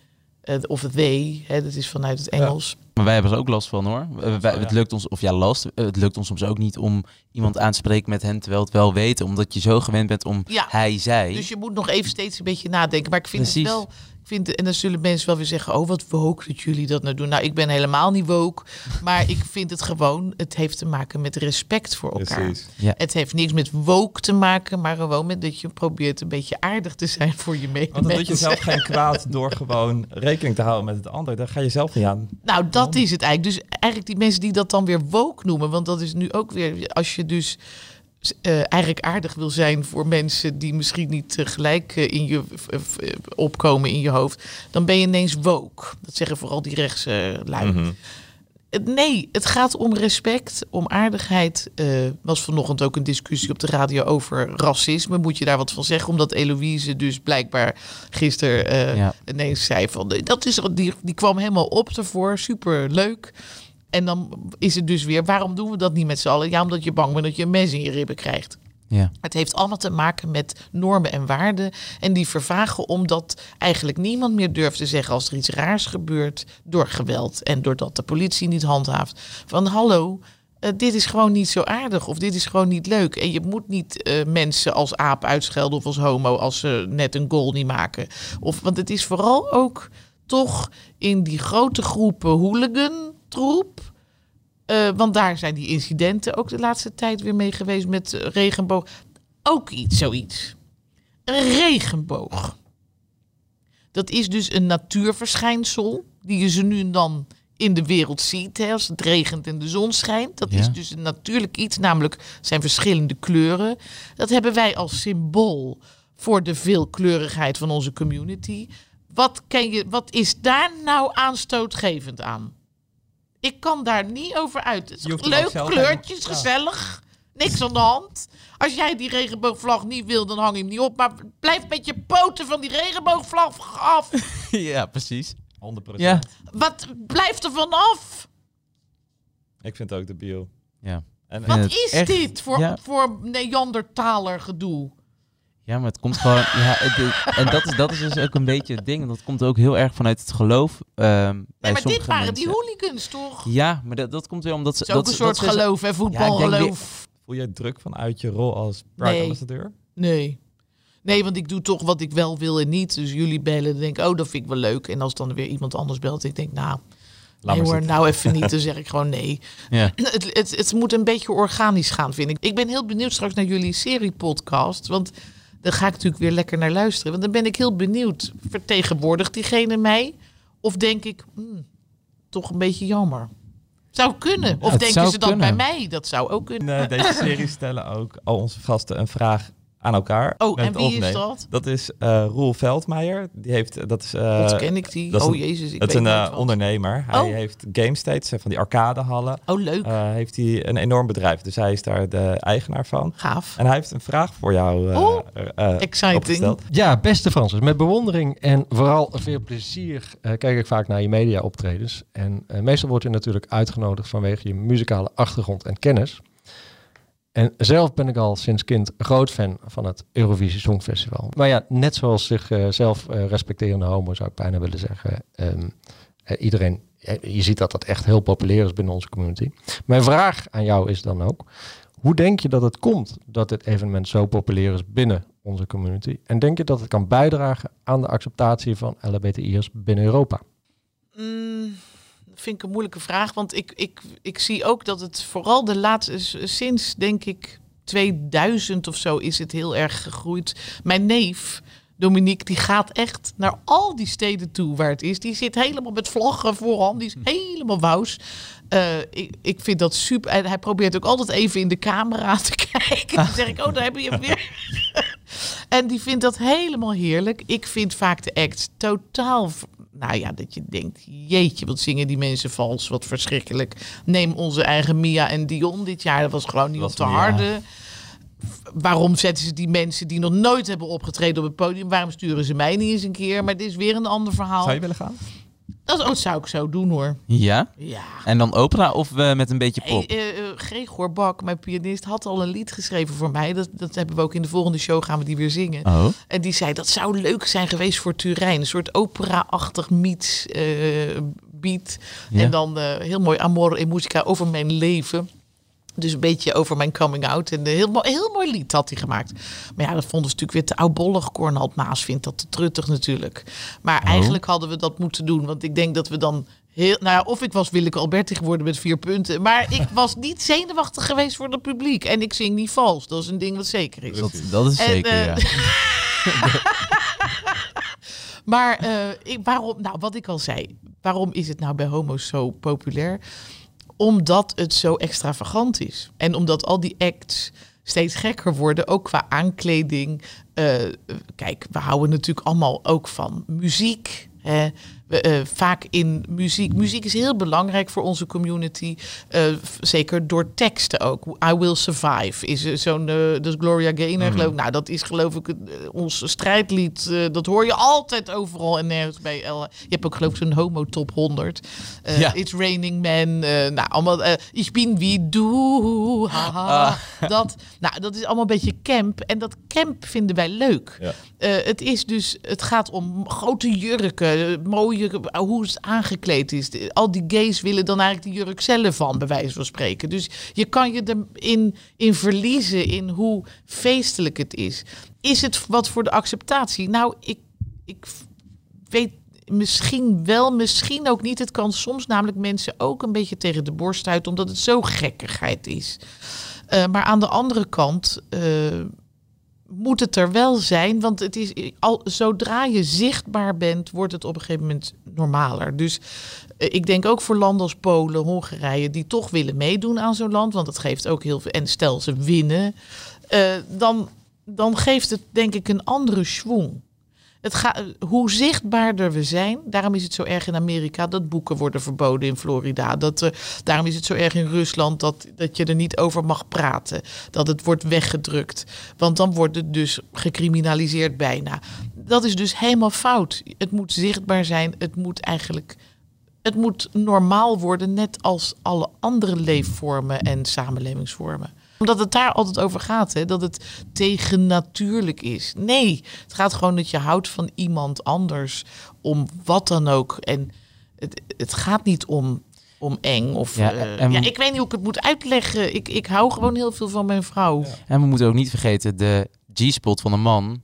of they. Hè, dat is vanuit het Engels. Maar wij hebben er ook last van hoor. Eh, wij- Het lukt ons, of ja, last. eh, Het lukt ons soms ook niet om iemand aan te spreken met hen terwijl het wel weten. Omdat je zo gewend bent om Ja. hij, zij. Dus je moet nog even steeds een beetje nadenken. Maar ik vind Precies. het wel vind, en dan zullen mensen wel weer zeggen, oh wat woke dat jullie dat nou doen. Nou, ik ben helemaal niet woke, maar ik vind het gewoon, het heeft te maken met respect voor elkaar. Precies. Ja. Het heeft niks met woke te maken, maar gewoon met dat je probeert een beetje aardig te zijn voor je Want dan doe je medemensen. zelf geen kwaad door gewoon rekening te houden met het ander. Daar ga je zelf niet aan. Nou, dat is het eigenlijk. Dus eigenlijk die mensen die dat dan weer woke noemen, want dat is nu ook weer, als je dus eh, eigenlijk aardig wil zijn voor mensen die misschien niet gelijk eh, in je eh, opkomen in je hoofd, dan ben je ineens woke. Dat zeggen vooral die rechtse lui. Mhm. Nee, het gaat om respect, om aardigheid. Was vanochtend ook een discussie op de radio over racisme. Moet je daar wat van zeggen? Omdat Eloïse dus blijkbaar gisteren Ja. ineens zei van... Dat is, die, die kwam helemaal op ervoor, super leuk. En dan is het dus weer, waarom doen we dat niet met z'n allen? Ja, omdat je bang bent dat je een mes in je ribben krijgt. Ja. Het heeft allemaal te maken met normen en waarden. En die vervagen omdat eigenlijk niemand meer durft te zeggen als er iets raars gebeurt door geweld en doordat de politie niet handhaaft. Van hallo, eh, dit is gewoon niet zo aardig of dit is gewoon niet leuk. En je moet niet eh, mensen als aap uitschelden of als homo als ze net een goal niet maken. Of, want het is vooral ook toch in die grote groepen hooligan troep. Eh, want daar zijn die incidenten ook de laatste tijd weer mee geweest met regenboog. Ook iets, zoiets. Een regenboog. Dat is dus een natuurverschijnsel die je ze nu en dan in de wereld ziet. Hè, als het regent en de zon schijnt. Dat Ja. is dus een natuurlijk iets, namelijk zijn verschillende kleuren. Dat hebben wij als symbool voor de veelkleurigheid van onze community. Wat, ken je, wat is daar nou aanstootgevend aan? Ik kan daar niet over uit. Het is leuk, kleurtjes, gezellig. Niks aan de hand. Als jij die regenboogvlag niet wil, dan hang je hem niet op. Maar blijf met je poten van die regenboogvlag af. ja, precies. 100%. Ja. Wat blijft er vanaf? Ik vind het ook debiel. Ja. En, Wat is echt- dit voor, ja. voor Neandertaler gedoe? Ja, maar het komt gewoon. Ja, het- het- en dat is, dat is dus ook een beetje het ding. En dat komt ook heel erg vanuit het geloof. ehm, bij Nee, maar dit waren die hooligans toch? Ja, maar dat, dat komt weer omdat ze. Het is ook dat, een soort dat ze- geloof, hè? Ja, ik denk Voetbalgeloof. voel jij druk vanuit je rol als Pride Nee. ambassadeur? Nee. Nee, want ik doe toch wat ik wel wil en niet. Dus jullie bellen, dan denk ik, oh, dat vind ik wel leuk. En als dan weer iemand anders belt, ik denk, nou, Laat nee hoor, nou even niet. Dan zeg ik gewoon nee. Ja. Het, het, het moet een beetje organisch gaan, vind ik. Ik ben heel benieuwd straks naar jullie serie-podcast. Want daar ga ik natuurlijk weer lekker naar luisteren. Want dan ben ik heel benieuwd. Vertegenwoordigt diegene mij? Of denk ik, hmm, toch een beetje jammer? Zou kunnen. Of denken ze dan kunnen. bij mij? Dat zou ook kunnen. In eh, deze serie stellen ook al onze gasten een vraag aan elkaar. Oh, en wie is dat? Dat is eh Roel Veldmeijer. Die heeft, dat is, eh, Wat ken ik die? dat oh een- jezus, ik dat is een eh, ondernemer. Hij Oh. heeft Game States, eh, van die arcadehallen. Oh, leuk. eh, heeft hij een enorm bedrijf. Dus hij is daar de eigenaar van. Gaaf. En hij heeft een vraag voor jou eh, Oh, eh, exciting. opgesteld. Ja, beste Francis, met bewondering en vooral veel plezier eh, kijk ik vaak naar je media-optredens. En eh, meestal wordt je natuurlijk uitgenodigd vanwege je muzikale achtergrond en kennis. En zelf ben ik al sinds kind groot fan van het Eurovisie Songfestival. Maar ja, net zoals zichzelf eh respecterende homo zou ik bijna willen zeggen. ehm, eh, iedereen, eh, je ziet dat dat echt heel populair is binnen onze community. Mijn vraag aan jou is dan ook, hoe denk je dat het komt dat dit evenement zo populair is binnen onze community? En denk je dat het kan bijdragen aan de acceptatie van LHBTI'ers binnen Europa? Mm, vind ik een moeilijke vraag, want ik, ik, ik zie ook dat het vooral de laatste, sinds denk ik 2000 of zo is het heel erg gegroeid. Mijn neef, Dominique, die gaat echt naar al die steden toe waar het is. Die zit helemaal met vlaggen voorhand, die is helemaal wous. Eh, ik, ik vind dat super. En hij probeert ook altijd even in de camera te kijken. Dan zeg ik, oh, daar heb je hem weer. En die vindt dat helemaal heerlijk. Ik vind vaak de act totaal. Nou ja, dat je denkt, jeetje, wat zingen die mensen vals, wat verschrikkelijk. Neem onze eigen Mia en Dion dit jaar, dat was gewoon niet op te harde. Waarom zetten ze die mensen die nog nooit hebben opgetreden op het podium? Waarom sturen ze mij niet eens een keer? Maar dit is weer een ander verhaal. Zou je willen gaan? Dat, oh, dat zou ik zo doen hoor. Ja? Ja. En dan opera of eh, met een beetje pop? eh, eh, Gregor Bak, mijn pianist, had al een lied geschreven voor mij. Dat, dat hebben we ook in de volgende show, gaan we die weer zingen. Oh. En die zei, dat zou leuk zijn geweest voor Turijn. Een soort opera-achtig meets, beat. Ja. En dan heel mooi Amor en Musica over mijn leven. Dus een beetje over mijn coming out. En een heel, mooi, heel mooi lied had hij gemaakt. Maar ja, dat vonden ze natuurlijk weer te oudbollig. Cornald Maas vindt dat te truttig natuurlijk. Maar eigenlijk hadden we dat moeten doen. Want ik denk dat we dan heel... Nou ja, of ik was Willeke Alberti geworden met vier punten. Maar ik was niet zenuwachtig geweest voor het publiek. En ik zing niet vals. Dat is een ding wat zeker is. Dat, dat is En, zeker, eh, ja. Maar eh, ik, waarom, nou, wat ik al zei, waarom is het nou bij homo's zo populair? Omdat het zo extravagant is. En omdat al die acts steeds gekker worden, ook qua aankleding. Eh, kijk, we houden natuurlijk allemaal ook van muziek. Hè. Eh, vaak in muziek. Muziek is heel belangrijk voor onze community. eh, zeker door teksten ook. I Will Survive is eh, zo'n. is Gloria Gaynor, geloof ik. Nou, dat is geloof ik ons strijdlied. dat hoor je altijd overal en nergens bij. Je hebt ook geloof ik zo'n homo top 100. Eh, Ja. It's Raining Man. nou, allemaal. ich bin wie du. haha. Dat, nou, dat is allemaal een beetje camp. En dat camp vinden wij leuk. Ja. Het is dus, het gaat om grote jurken, eh, hoe het aangekleed is. Al die gays willen dan eigenlijk die jurk zelf van, bij wijze van spreken. Dus je kan je erin in verliezen in hoe feestelijk het is. Is het wat voor de acceptatie? Nou, ik, ik weet misschien wel, misschien ook niet. Het kan soms namelijk mensen ook een beetje tegen de borst uit, omdat het zo gekkigheid is. Eh, maar aan de andere kant eh, moet het er wel zijn, want het is al zodra je zichtbaar bent, wordt het op een gegeven moment normaler. Dus eh, ik denk ook voor landen als Polen, Hongarije, die toch willen meedoen aan zo'n land, want dat geeft ook heel veel. En stel ze winnen, eh, dan, dan geeft het denk ik een andere schwung. Het gaat, hoe zichtbaarder we zijn, daarom is het zo erg in Amerika dat boeken worden verboden in Florida. Dat, eh, daarom is het zo erg in Rusland dat, dat je er niet over mag praten. Dat het wordt weggedrukt. Want dan wordt het dus gecriminaliseerd bijna. Dat is dus helemaal fout. Het moet zichtbaar zijn. Het moet eigenlijk. Het moet normaal worden, net als alle andere leefvormen en samenlevingsvormen omdat het daar altijd over gaat, hè? dat het tegennatuurlijk is. Nee, het gaat gewoon dat je houdt van iemand anders, om wat dan ook. En het, het gaat niet om, om eng. Of, Ja, en- ja, ik weet niet hoe ik het moet uitleggen. Ik, ik hou gewoon heel veel van mijn vrouw. En we moeten ook niet vergeten, de G-spot van een man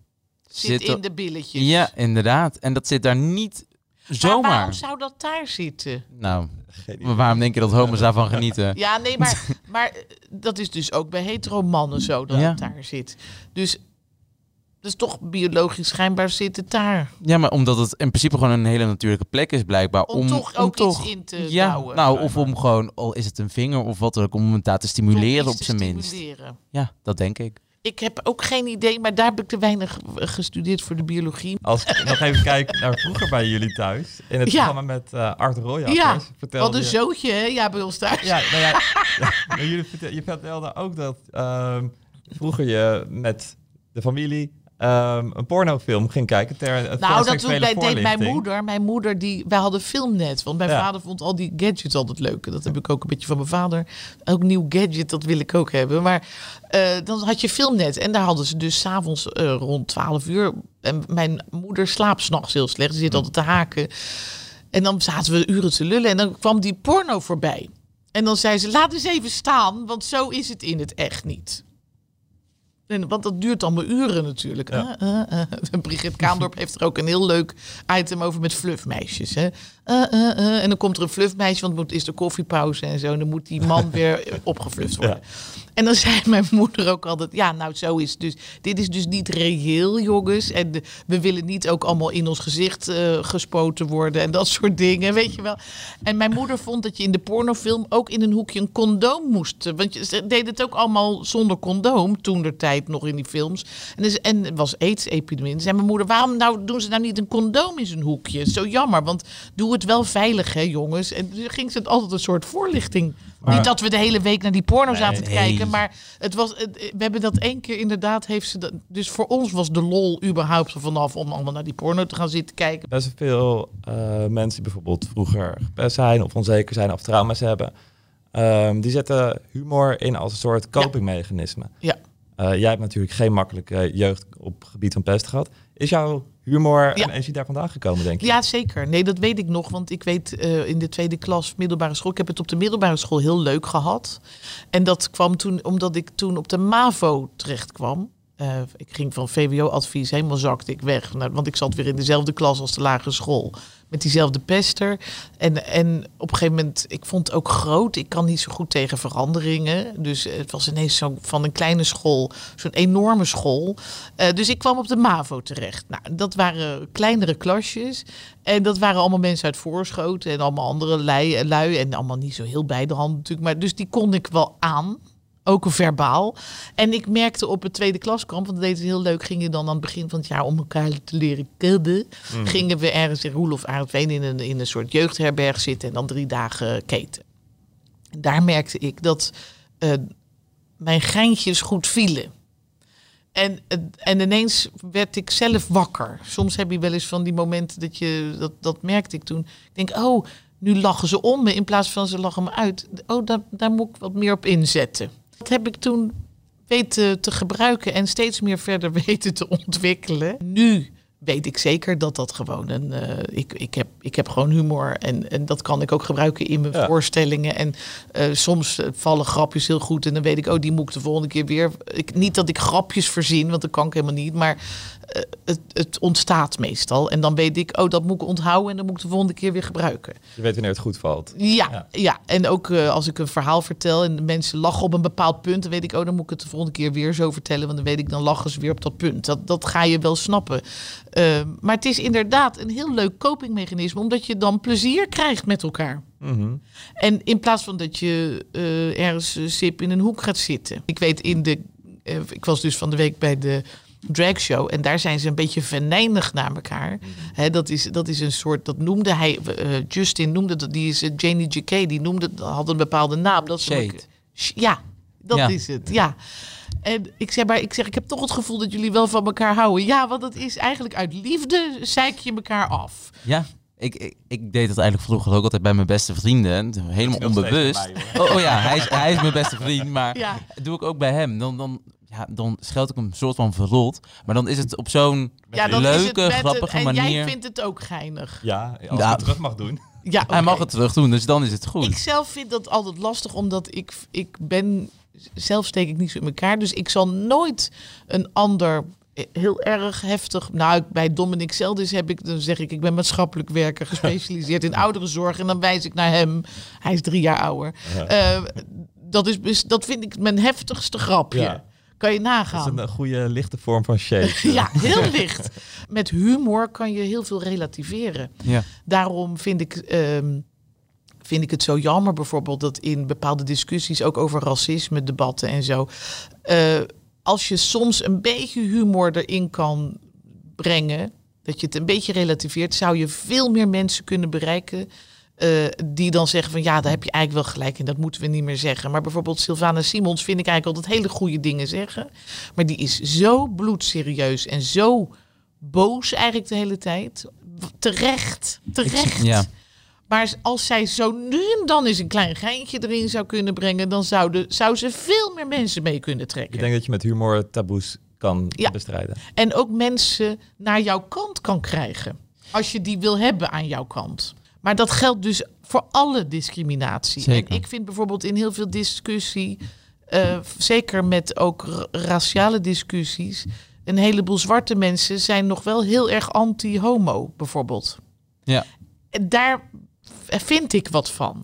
Zit er- in de billetjes. Ja, inderdaad. En dat zit daar niet maar zomaar. waarom zou dat daar zitten? Nou, maar waarom denk je dat homo's daarvan genieten? Ja, nee, maar, maar eh, dat is dus ook bij hetero mannen zo dat Ja. het daar zit. Dus dat is toch biologisch schijnbaar zit het daar. Ja, maar omdat het in principe gewoon een hele natuurlijke plek is, blijkbaar. Om, Om, toch om ook toch, iets in te ja, douwen. nou, of om gewoon, al is het een vinger of wat dan ook, om hem daar te stimuleren op zijn minst. stimuleren. Ja, dat denk ik. Ik heb ook geen idee, maar daar heb ik te weinig eh, gestudeerd voor de biologie. Als ik nog even kijk naar vroeger bij jullie thuis. In het Ja. programma met eh Art Royakkers. Ja, vertelde Wat een je- zootje, hè? Ja, bij ons thuis. Ja, nou ja, jullie vertel, je vertelde ook dat ehm, vroeger je met de familie ehm, een pornofilm ging kijken ter Nou, dat doet, deed mijn moeder. Mijn moeder, die, wij hadden filmnet. Want mijn Ja. vader vond al die gadgets altijd leuk. Dat heb ik ook een beetje van mijn vader. Ook nieuw gadget, dat wil ik ook hebben. Maar eh, dan had je filmnet. En daar hadden ze dus s'avonds avonds rond 12 uur. En mijn moeder slaapt s'nachts heel slecht. Ze zit altijd te haken. En dan zaten we uren te lullen. En dan kwam die porno voorbij. En dan zei ze, laat eens even staan. Want zo is het in het echt niet. Want dat duurt allemaal uren natuurlijk. Ja. Uh, uh, uh. Brigitte Kaandorp heeft er ook een heel leuk item over met fluffmeisjes. Hè? Uh, uh, uh. En dan komt er een fluffmeisje, want het is de koffiepauze en zo. En dan moet die man weer opgefluft worden. En dan zei mijn moeder ook altijd... Ja, nou zo is het dus. Dit is dus niet reëel, jongens. En de- we willen niet ook allemaal in ons gezicht eh, gespoten worden. En dat soort dingen, weet je wel. En mijn moeder vond dat je in de pornofilm ook in een hoekje een condoom moest. eh, Want je ze deden het ook allemaal zonder condoom. Toen de tijd nog in die films. En, dus, en er was aids-epidemie. En zei mijn moeder, waarom nou, doen ze nou niet een condoom in zijn hoekje? Zo jammer, want doe het wel veilig, hè jongens. En toen ging ze het altijd een soort voorlichting. niet dat we de hele week naar die porno zaten te nee. kijken, maar het was, het- we hebben dat één keer inderdaad, heeft ze dat, dus voor ons was de lol überhaupt er vanaf om allemaal naar die porno te gaan zitten kijken. Best veel eh, mensen die bijvoorbeeld vroeger gepest zijn of onzeker zijn of trauma's hebben. ehm, die zetten humor in als een soort copingmechanisme. Ja. Eh, jij hebt natuurlijk geen makkelijke jeugd op gebied van pest gehad. Is jouw humor Ja. en energie daar vandaan gekomen, denk je? Ja, zeker. Nee, dat weet ik nog. Want ik weet eh, in de tweede klas middelbare school. Ik heb het op de middelbare school heel leuk gehad. En dat kwam toen omdat ik toen op de MAVO terecht kwam. Eh, ik ging van VWO-advies, helemaal zakte ik weg. Nou, want ik zat weer in dezelfde klas als de lagere school. Met diezelfde pester. En, en op een gegeven moment, ik vond het ook groot. Ik kan niet zo goed tegen veranderingen. Dus het was ineens zo van een kleine school, zo'n enorme school. Eh, dus ik kwam op de MAVO terecht. Nou, dat waren kleinere klasjes. En dat waren allemaal mensen uit Voorschoten en allemaal andere lui, lui. En allemaal niet zo heel bij de hand natuurlijk. Maar dus die kon ik wel aan. Ook verbaal. En ik merkte op het tweede klaskamp, want dat deed het heel leuk, gingen dan aan het begin van het jaar om elkaar te leren kennen. Gingen we ergens in Roelof Arendsveen in een, in een soort jeugdherberg zitten en dan drie dagen keten. En daar merkte ik dat eh, mijn geintjes goed vielen. En, eh, en ineens werd ik zelf wakker. Soms heb je wel eens van die momenten dat je, dat, dat merkte ik toen. Ik denk, oh, nu lachen ze om me in plaats van ze lachen me uit. Oh, daar, daar moet ik wat meer op inzetten. Dat heb ik toen weten te gebruiken en steeds meer verder weten te ontwikkelen. Nu weet ik zeker dat dat gewoon een. eh, ik, ik, heb, ik heb gewoon humor en, en dat kan ik ook gebruiken in mijn Ja. voorstellingen. En eh, soms vallen grapjes heel goed en dan weet ik, oh, die moet ik de volgende keer weer. Ik, niet dat ik grapjes verzin, want dat kan ik helemaal niet, maar eh, het, het ontstaat meestal. En dan weet ik, oh, dat moet ik onthouden en dan moet ik de volgende keer weer gebruiken. Je weet wanneer het goed valt. Ja, Ja. ja. en ook eh, als ik een verhaal vertel en de mensen lachen op een bepaald punt, dan weet ik, oh, dan moet ik het de volgende keer weer zo vertellen, want dan weet ik, dan lachen ze weer op dat punt. Dat, dat ga je wel snappen. Eh, maar het is inderdaad een heel leuk copingmechanisme, omdat je dan plezier krijgt met elkaar. Mhm. En in plaats van dat je eh, ergens sip in een hoek gaat zitten. Ik weet in de. ik was dus van de week bij de dragshow. En daar zijn ze een beetje venijnig naar elkaar. Hè, dat, is, dat is een soort. Dat noemde hij. eh, Justin noemde dat. Die is eh, Janie J.K. Die noemde. had een bepaalde naam. Dat ze Ja, dat Ja. is het. Ja. En ik zeg, maar ik zeg, ik heb toch het gevoel dat jullie wel van elkaar houden. Ja, want dat is eigenlijk uit liefde zeik je elkaar af. Ja, ik, ik, ik deed dat eigenlijk vroeger ook altijd bij mijn beste vrienden. Helemaal onbewust. bij oh, oh ja, hij is, hij is mijn beste vriend, maar Ja. dat doe ik ook bij hem. Dan, dan, ja, dan scheld ik hem een soort van verrot. Maar dan is het op zo'n Ja, dan is het leuke, een- grappige en manier. jij vindt het ook geinig. Ja, als Ja. je het terug mag doen. Ja, Hij mag het terug doen, dus dan is het goed. Ik zelf vind dat altijd lastig, omdat ik, ik ben... Zelf steek ik niet zo in elkaar. Dus ik zal nooit een ander heel erg heftig... Nou, bij Dominic Zeldis heb ik... Dan zeg ik, ik ben maatschappelijk werker gespecialiseerd in ouderenzorg. En dan wijs ik naar hem. Hij is drie jaar ouder. Eh, dat, is, dat vind ik mijn heftigste grapje. Ja. Kan je Dat nagaan. is een eh, goede lichte vorm van shade. Ja, heel licht. Met humor kan je heel veel relativeren. Ja. Daarom vind ik, ehm, vind ik het zo jammer bijvoorbeeld dat in bepaalde discussies, ook over racisme, debatten en zo, eh, als je soms een beetje humor erin kan brengen, dat je het een beetje relativeert, zou je veel meer mensen kunnen bereiken. Eh, die dan zeggen van ja, daar heb je eigenlijk wel gelijk in, dat moeten we niet meer zeggen. Maar bijvoorbeeld Sylvana Simons vind ik eigenlijk altijd hele goede dingen zeggen. Maar die is zo bloedserieus en zo boos eigenlijk de hele tijd. Terecht, terecht. ja. Maar als zij zo nu en dan eens een klein geintje erin zou kunnen brengen, dan zouden, zou ze veel meer mensen mee kunnen trekken. Ik denk dat je met humor taboes kan Ja. bestrijden. En ook mensen naar jouw kant kan krijgen. Als je die wil hebben aan jouw kant. Maar dat geldt dus voor alle discriminatie. Zeker. En ik vind bijvoorbeeld in heel veel discussie, eh, zeker met ook ra- raciale discussies, een heleboel zwarte mensen zijn nog wel heel erg anti-homo, bijvoorbeeld. Ja. En daar vind ik wat van.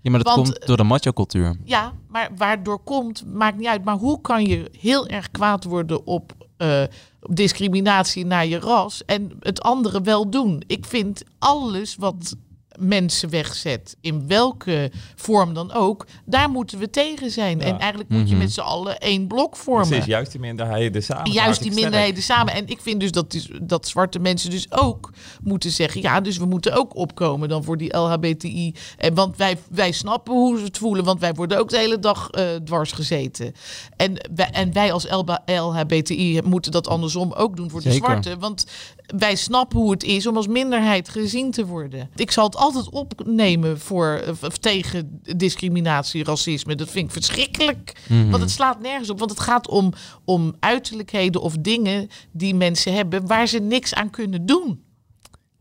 ja, maar dat Want- komt door de macho-cultuur. Ja, maar waardoor komt, maakt niet uit. Maar hoe kan je heel erg kwaad worden op, eh, discriminatie naar je ras en het andere wel doen? Ik vind alles wat mensen wegzet, in welke vorm dan ook, daar moeten we tegen zijn. Ja. En eigenlijk moet je Mhm. met z'n allen één blok vormen. Precies, juist die minderheden samen. Juist die minderheden samen. En ik vind dus dat, die- dat zwarte mensen dus ook moeten zeggen... ja, dus we moeten ook opkomen dan voor die LHBTI. En, want wij, wij snappen hoe ze het voelen... want wij worden ook de hele dag eh, dwars gezeten. En wij, en wij als LHBTI moeten dat andersom ook doen voor de zwarte. Want wij snappen hoe het is om als minderheid gezien te worden. Ik zal het altijd opnemen voor, of tegen discriminatie, racisme. Dat vind ik verschrikkelijk. Mhm. Want het slaat nergens op. Want het gaat om, om uiterlijkheden of dingen die mensen hebben waar ze niks aan kunnen doen.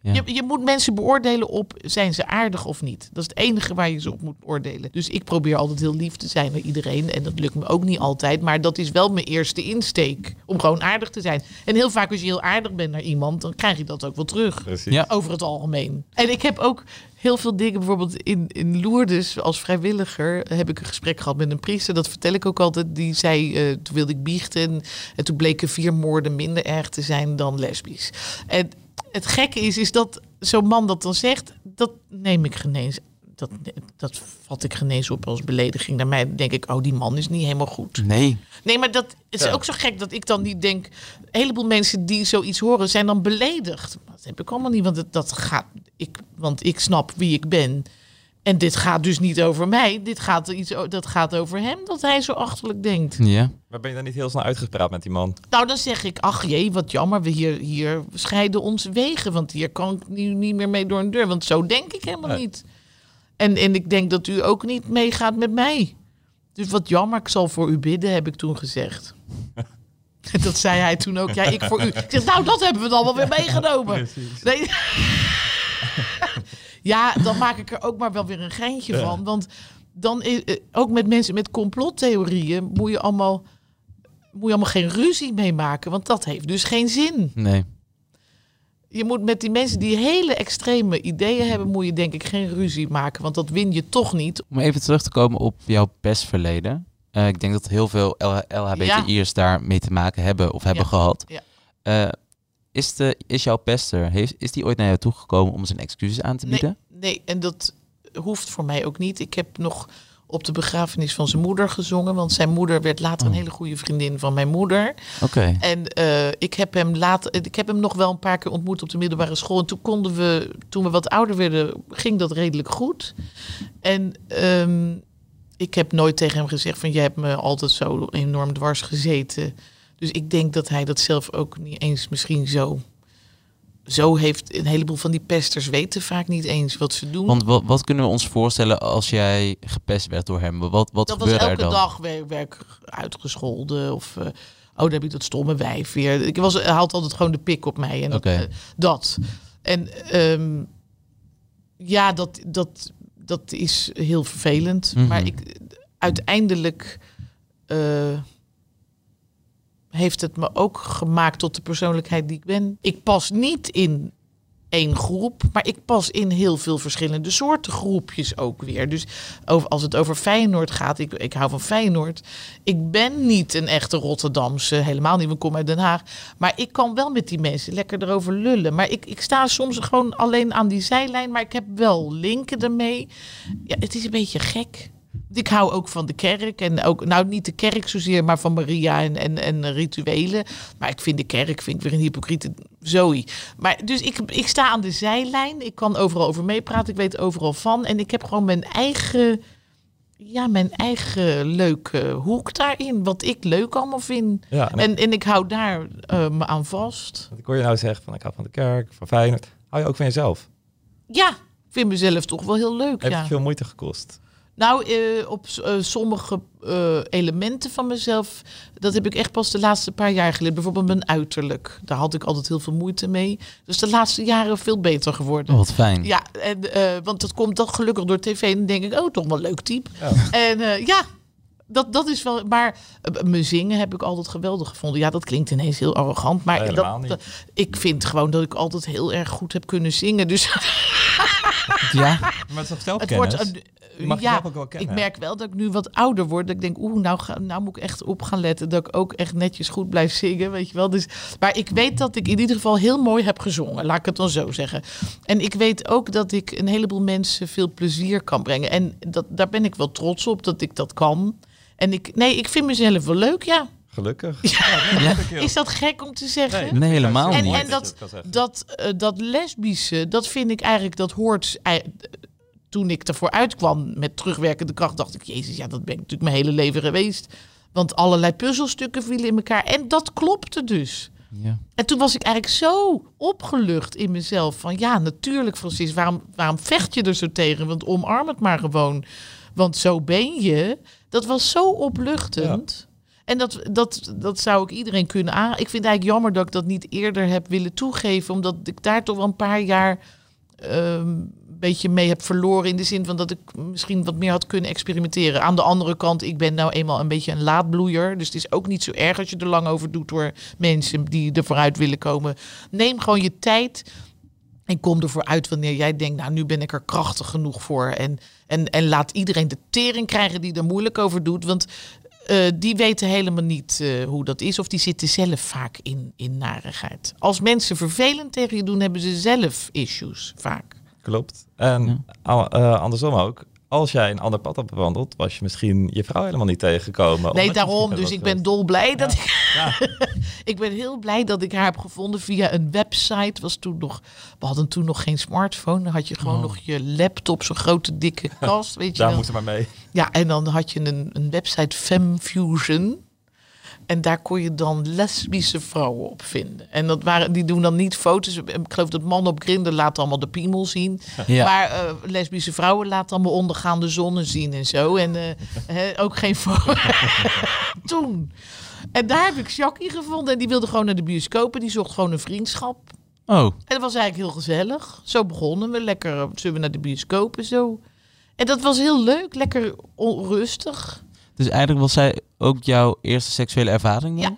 Ja. Je, je moet mensen beoordelen op zijn ze aardig of niet. Dat is het enige waar je ze op moet oordelen. Dus ik probeer altijd heel lief te zijn naar iedereen. En dat lukt me ook niet altijd. Maar dat is wel mijn eerste insteek. Om gewoon aardig te zijn. En heel vaak als je heel aardig bent naar iemand, dan krijg je dat ook wel terug. Precies. Ja. Over het algemeen. En ik heb ook heel veel dingen, bijvoorbeeld in, in Lourdes als vrijwilliger, heb ik een gesprek gehad met een priester. Dat vertel ik ook altijd. Die zei, eh, toen wilde ik biechten. En toen bleken vier moorden minder erg te zijn dan lesbisch. En het gekke is, is dat zo'n man dat dan zegt, dat neem ik geen eens. Dat, dat vat ik geen eens op als belediging. Naar mij denk ik, oh, die man is niet helemaal goed. Nee. Nee, maar dat het is ook zo gek dat ik dan niet denk. Een heleboel mensen die zoiets horen zijn dan beledigd. Maar Dat heb ik allemaal niet, want dat gaat. Ik, want ik snap wie ik ben. En dit gaat dus niet over mij. Dit gaat, iets, dat gaat over hem, dat hij zo achterlijk denkt. Ja. Maar ben je dan niet heel snel uitgepraat met die man? Nou, dan zeg ik, ach jee, wat jammer. We hier, hier scheiden onze wegen. Want hier kan ik nu niet meer mee door een deur. Want zo denk ik helemaal Nee. niet. En, en ik denk dat u ook niet meegaat met mij. Dus wat jammer, ik zal voor u bidden, heb ik toen gezegd. En dat zei hij toen ook. Ja, ik voor u. Ik zeg, nou, dat hebben we dan wel weer meegenomen. Nee. ja, dan maak ik er ook maar wel weer een geintje van. Want dan is, ook met mensen met complottheorieën moet je allemaal moet je allemaal geen ruzie mee maken, want dat heeft dus geen zin. Nee. Je moet met die mensen die hele extreme ideeën hebben, moet je denk ik geen ruzie maken, want dat win je toch niet. Om even terug te komen op jouw pestverleden. Eh, ik denk dat heel veel LHBTI'ers daar mee te maken hebben of hebben Ja. gehad. Ja. Eh, is, de, is jouw pester, heeft, is die ooit naar jou toegekomen om zijn excuses aan te bieden? Nee, en dat hoeft voor mij ook niet. Ik heb nog op de begrafenis van zijn moeder gezongen, want zijn moeder werd later een hele goede vriendin van mijn moeder. Oké. En eh, ik, heb hem later, ik heb hem nog wel een paar keer ontmoet op de middelbare school. En toen konden we, toen we wat ouder werden, ging dat redelijk goed. En ehm, ik heb nooit tegen hem gezegd van, jij hebt me altijd zo enorm dwars gezeten. Dus ik denk dat hij dat zelf ook niet eens misschien zo, zo heeft. Een heleboel van die pesters weten vaak niet eens wat ze doen. Want wat, wat kunnen we ons voorstellen als jij gepest werd door hem? Wat, wat dat was er elke dan? dag werd ik uitgescholden. Of, eh, oh, dan heb ik dat stomme wijf weer. Ik was, hij had altijd gewoon de pik op mij. En dat, eh, dat. En ehm, ja, dat, dat, dat is heel vervelend. Mhm. Maar ik, uiteindelijk eh, heeft het me ook gemaakt tot de persoonlijkheid die ik ben. Ik pas niet in één groep, maar ik pas in heel veel verschillende soorten groepjes ook weer. Dus als het over Feyenoord gaat, ik, ik hou van Feyenoord. Ik ben niet een echte Rotterdamse, helemaal niet, want ik kom uit Den Haag. Maar ik kan wel met die mensen lekker erover lullen. Maar ik, ik sta soms gewoon alleen aan die zijlijn, maar ik heb wel linken ermee. Ja, het is een beetje gek. Ik hou ook van de kerk. En ook, nou niet de kerk zozeer, maar van Maria en, en, en rituelen. Maar ik vind de kerk vind ik weer een hypocriete zooi. Maar dus ik, ik sta aan de zijlijn. Ik kan overal over meepraten. Ik weet overal van. En ik heb gewoon mijn eigen, ja, mijn eigen leuke hoek daarin. Wat ik leuk allemaal vind. Ja, en, En, en ik hou daar eh, me aan vast. ik hoor je nou zeggen van ik hou van de kerk, van Feyenoord. Hou je ook van jezelf? Ja, ik vind mezelf toch wel heel leuk. Heeft ja. veel moeite gekost? Nou, eh, op eh, sommige eh, elementen van mezelf, dat heb ik echt pas de laatste paar jaar geleerd. Bijvoorbeeld mijn uiterlijk. Daar had ik altijd heel veel moeite mee. Dus de laatste jaren veel beter geworden. Oh, wat fijn. Ja, en, eh, want dat komt dan gelukkig door tv. En dan denk ik, oh, toch wel een leuk type. Ja. En eh, ja, dat, dat is wel... Maar eh, mijn zingen heb ik altijd geweldig gevonden. Ja, dat klinkt ineens heel arrogant. Maar Nee, dat, niet. ik vind gewoon dat ik altijd heel erg goed heb kunnen zingen. Dus Ja. Maar het is het wordt... ja, ook wel ik kennen. merk wel dat ik nu wat ouder word. Dat ik denk, oeh, nou, ga, nou moet ik echt op gaan letten. Dat ik ook echt netjes goed blijf zingen, weet je wel. Dus, maar ik weet dat ik in ieder geval heel mooi heb gezongen. Laat ik het dan zo zeggen. En ik weet ook dat ik een heleboel mensen veel plezier kan brengen. En dat, daar ben ik wel trots op dat ik dat kan. En ik, nee, ik vind mezelf wel leuk, ja. Gelukkig. Is dat gek om te zeggen? Nee, helemaal En, niet. en dat, dat, eh, dat lesbische, dat vind ik eigenlijk, dat hoort... ei- Toen ik ervoor uitkwam met terugwerkende kracht, dacht ik... Jezus, ja, dat ben ik natuurlijk mijn hele leven geweest. Want allerlei puzzelstukken vielen in elkaar. En dat klopte dus. Ja. En toen was ik eigenlijk zo opgelucht in mezelf. Van ja, natuurlijk Francis, waarom, waarom vecht je er zo tegen? Want omarm het maar gewoon. Want zo ben je. Dat was zo opluchtend. En dat, dat, dat zou ik iedereen kunnen aan. Ik vind het eigenlijk jammer dat ik dat niet eerder heb willen toegeven. Omdat ik daar toch wel een paar jaar ehm, een beetje mee heb verloren. In de zin van dat ik misschien wat meer had kunnen experimenteren. Aan de andere kant, ik ben nou eenmaal een beetje een laadbloeier. Dus het is ook niet zo erg als je er lang over doet door mensen die er vooruit willen komen. Neem gewoon je tijd. En kom ervoor uit wanneer jij denkt, nou nu ben ik er krachtig genoeg voor. En, en, en laat iedereen de tering krijgen die er moeilijk over doet. Want eh, die weten helemaal niet eh, hoe dat is. Of die zitten zelf vaak in, in narigheid. Als mensen vervelend tegen je doen, hebben ze zelf issues vaak. Klopt. En eh, andersom ook. Als jij een ander pad had bewandeld, was je misschien je vrouw helemaal niet tegengekomen. Nee, daarom. Dus ik ben wilt. dolblij dat ik... Ja. ik ben heel blij dat ik haar heb gevonden via een website. Was toen nog, we hadden toen nog geen smartphone. Dan had je gewoon nog je laptop, zo'n grote dikke kast. Weet je Daar wel. moesten we maar mee. Ja, en dan had je een, een website FemFusion. En daar kon je dan lesbische vrouwen op vinden. En dat waren, die doen dan niet foto's. Ik geloof dat man op Grindr laat allemaal de piemel zien. Ja. Maar eh, lesbische vrouwen laten allemaal ondergaande zonnen zien en zo. En eh, ook geen foto. Toen. En daar heb ik Jackie gevonden. En die wilde gewoon naar de bioscoop. En die zocht gewoon een vriendschap. Oh, En dat was eigenlijk heel gezellig. Zo begonnen we. Lekker, zullen we naar de bioscoop en zo. En dat was heel leuk. Lekker onrustig. Dus eigenlijk was zij ook jouw eerste seksuele ervaring dan? Ja.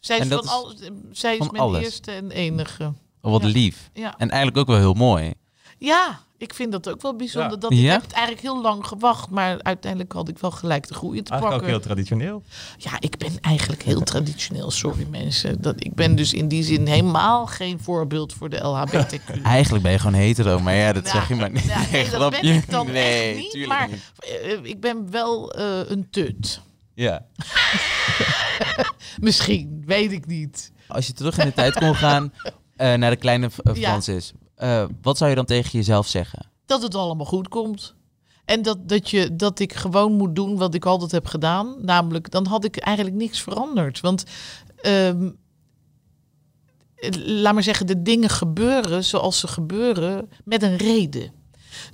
Zij is, En van al, zij is van mijn alles? eerste en enige. Oh, wat Ja. lief. Ja. En eigenlijk ook wel heel mooi. ja, ik vind dat ook wel bijzonder. Ja. Dat ik Ja? heb het eigenlijk heel lang gewacht. Maar uiteindelijk had ik wel gelijk de goede te Eigenlijk ook pakken. heel traditioneel. Ja, ik ben eigenlijk heel traditioneel. Sorry mensen. Dat, ik ben dus in die zin helemaal geen voorbeeld voor de LHBTQ. Eigenlijk ben je gewoon hetero, maar ja, dat Nou, zeg je maar niet. nou, nee, dat ben ik dan nee, echt niet. Maar niet. eh, ik ben wel eh, een tut. Ja. Misschien, weet ik niet. Als je terug in de tijd kon gaan eh, naar de kleine Ja. Francis, eh, wat zou je dan tegen jezelf zeggen? dat het allemaal goed komt. En dat, dat, je, dat ik gewoon moet doen wat ik altijd heb gedaan. Namelijk, dan had ik eigenlijk niks veranderd. Want ehm, eh, laat maar zeggen, de dingen gebeuren zoals ze gebeuren met een reden.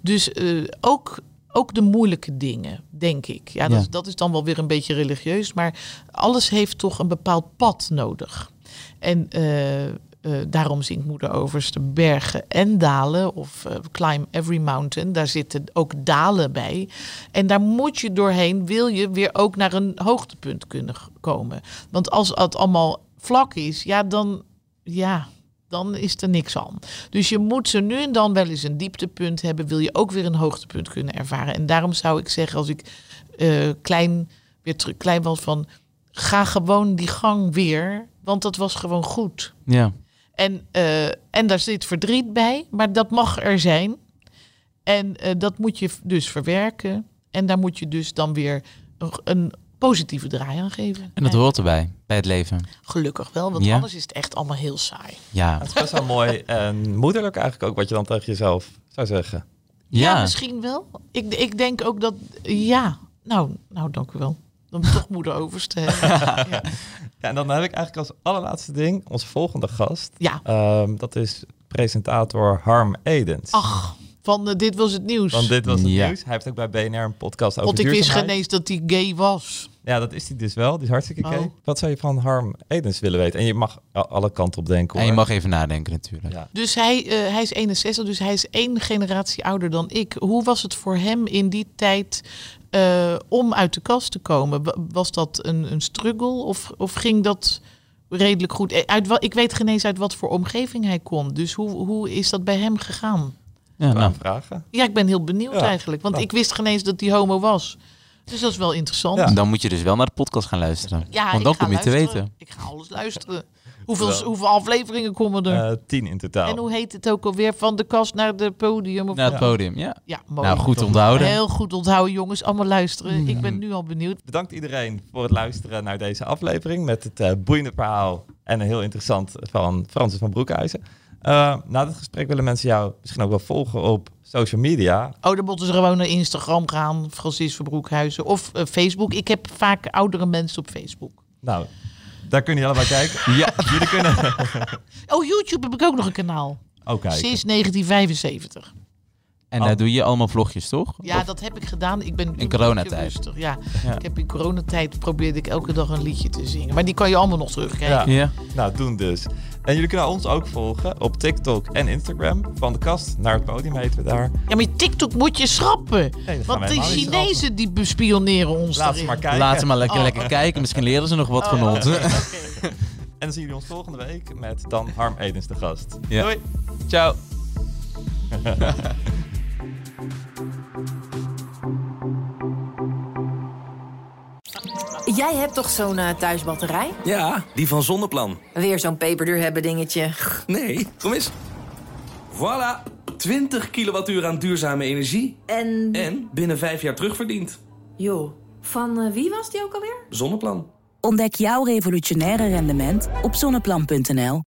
Dus eh, ook, ook de moeilijke dingen, denk ik. Ja, dat, Ja. Dat is dan wel weer een beetje religieus. Maar alles heeft toch een bepaald pad nodig. En eh, eh, daarom zingt Moeder Overste bergen en dalen. Of eh, Climb Every Mountain. Daar zitten ook dalen bij. En daar moet je doorheen, wil je weer ook naar een hoogtepunt kunnen komen. Want als het allemaal vlak is, ja, dan, ja, dan is er niks aan. Dus je moet ze nu en dan wel eens een dieptepunt hebben. Wil je ook weer een hoogtepunt kunnen ervaren. En daarom zou ik zeggen, als ik eh, klein, weer terug, klein was van... Ga gewoon die gang weer, want dat was gewoon goed. Ja. En, eh, en daar zit verdriet bij, maar dat mag er zijn. En eh, dat moet je dus verwerken. En daar moet je dus dan weer een, een positieve draai aan geven. En dat hoort erbij, bij het leven. Gelukkig wel, want Ja. anders is het echt allemaal heel saai. Ja. Het is best wel mooi en moederlijk eigenlijk ook wat je dan tegen jezelf zou zeggen. Ja, Ja. misschien wel. Ik, ik denk ook dat, ja, nou, nou dank u wel. Dan toch moeder overste hebben. ja. Ja, en dan heb ik eigenlijk als allerlaatste ding onze volgende gast. ja, Ehm, dat is presentator Harm Edens. ach, van eh, dit was het nieuws. Want dit was het Ja. nieuws. Hij heeft ook bij BNR een podcast over Want ik wist geen eens dat hij gay was. Ja, dat is hij dus wel. Die is hartstikke Oh. gay. Wat zou je van Harm Edens willen weten? En je mag alle kanten op denken. En je hoor. mag even nadenken natuurlijk. Ja. Dus hij, eh, hij is 61, dus hij is één generatie ouder dan ik. Hoe was het voor hem in die tijd eh, om uit de kast te komen? Wa- Was dat een, een struggle of, of ging dat redelijk goed? Eh, Uit, ik weet geen eens uit wat voor omgeving hij komt. Dus hoe, hoe is dat bij hem gegaan? Ja, nou, vragen. Ja, ik ben heel benieuwd Ja. eigenlijk. Want Ja. ik wist geen eens dat hij homo was. Dus dat is wel interessant. Ja. dan moet je dus wel naar de podcast gaan luisteren. Ja, Want dan kom je te weten. Ik ga alles luisteren. Hoeveel, hoeveel afleveringen komen er? Eh, tien in totaal. en hoe heet het ook alweer? Van de kast naar de podium? Of Naar het podium, ja. Ja, mooi. Nou, goed onthouden. Heel goed onthouden, jongens. Allemaal luisteren. Ik ben nu al benieuwd. Bedankt iedereen voor het luisteren naar deze aflevering met het eh, boeiende verhaal en een heel interessant van Francis van Broekhuizen. Eh, na dit gesprek willen mensen jou misschien ook wel volgen op social media. Oh, dan moeten ze gewoon naar Instagram gaan. Francis Verbroekhuizen. Of eh, Facebook. Ik heb vaak oudere mensen op Facebook. Nou, Daar kunnen jullie allebei kijken. Ja. Jullie kunnen... Oh, YouTube heb ik ook nog een kanaal. Oh, kijk. Sinds 1975. En Oh. daar doe je allemaal vlogjes, toch? Ja, Of- dat heb ik gedaan. Ik ben In coronatijd. Ja. Ja. ik heb in coronatijd probeerde ik elke dag een liedje te zingen. Maar die kan je allemaal nog terugkijken. Ja. Ja. Nou, doen dus. En jullie kunnen ons ook volgen op TikTok en Instagram. Van de kast naar het podium heten we daar. Ja, maar TikTok moet je schrappen. Nee, Want niet Chinezen die bespioneren ons Laat ze maar kijken. Laat ze maar lekker, Oh. lekker kijken. Misschien leren ze nog wat van Oh, ons. oké, oké. En dan zien jullie ons volgende week met dan Harm Edens de gast. Ja. Doei! Ciao. Jij hebt toch zo'n eh, thuisbatterij? Ja, die van Zonneplan. Weer zo'n peperduur hebben dingetje. Nee, kom eens. Voilà, 20 kilowattuur aan duurzame energie. En... En binnen vijf jaar terugverdiend. Joh, van eh, wie was die ook alweer? Zonneplan. Ontdek jouw revolutionaire rendement op zonneplan.nl.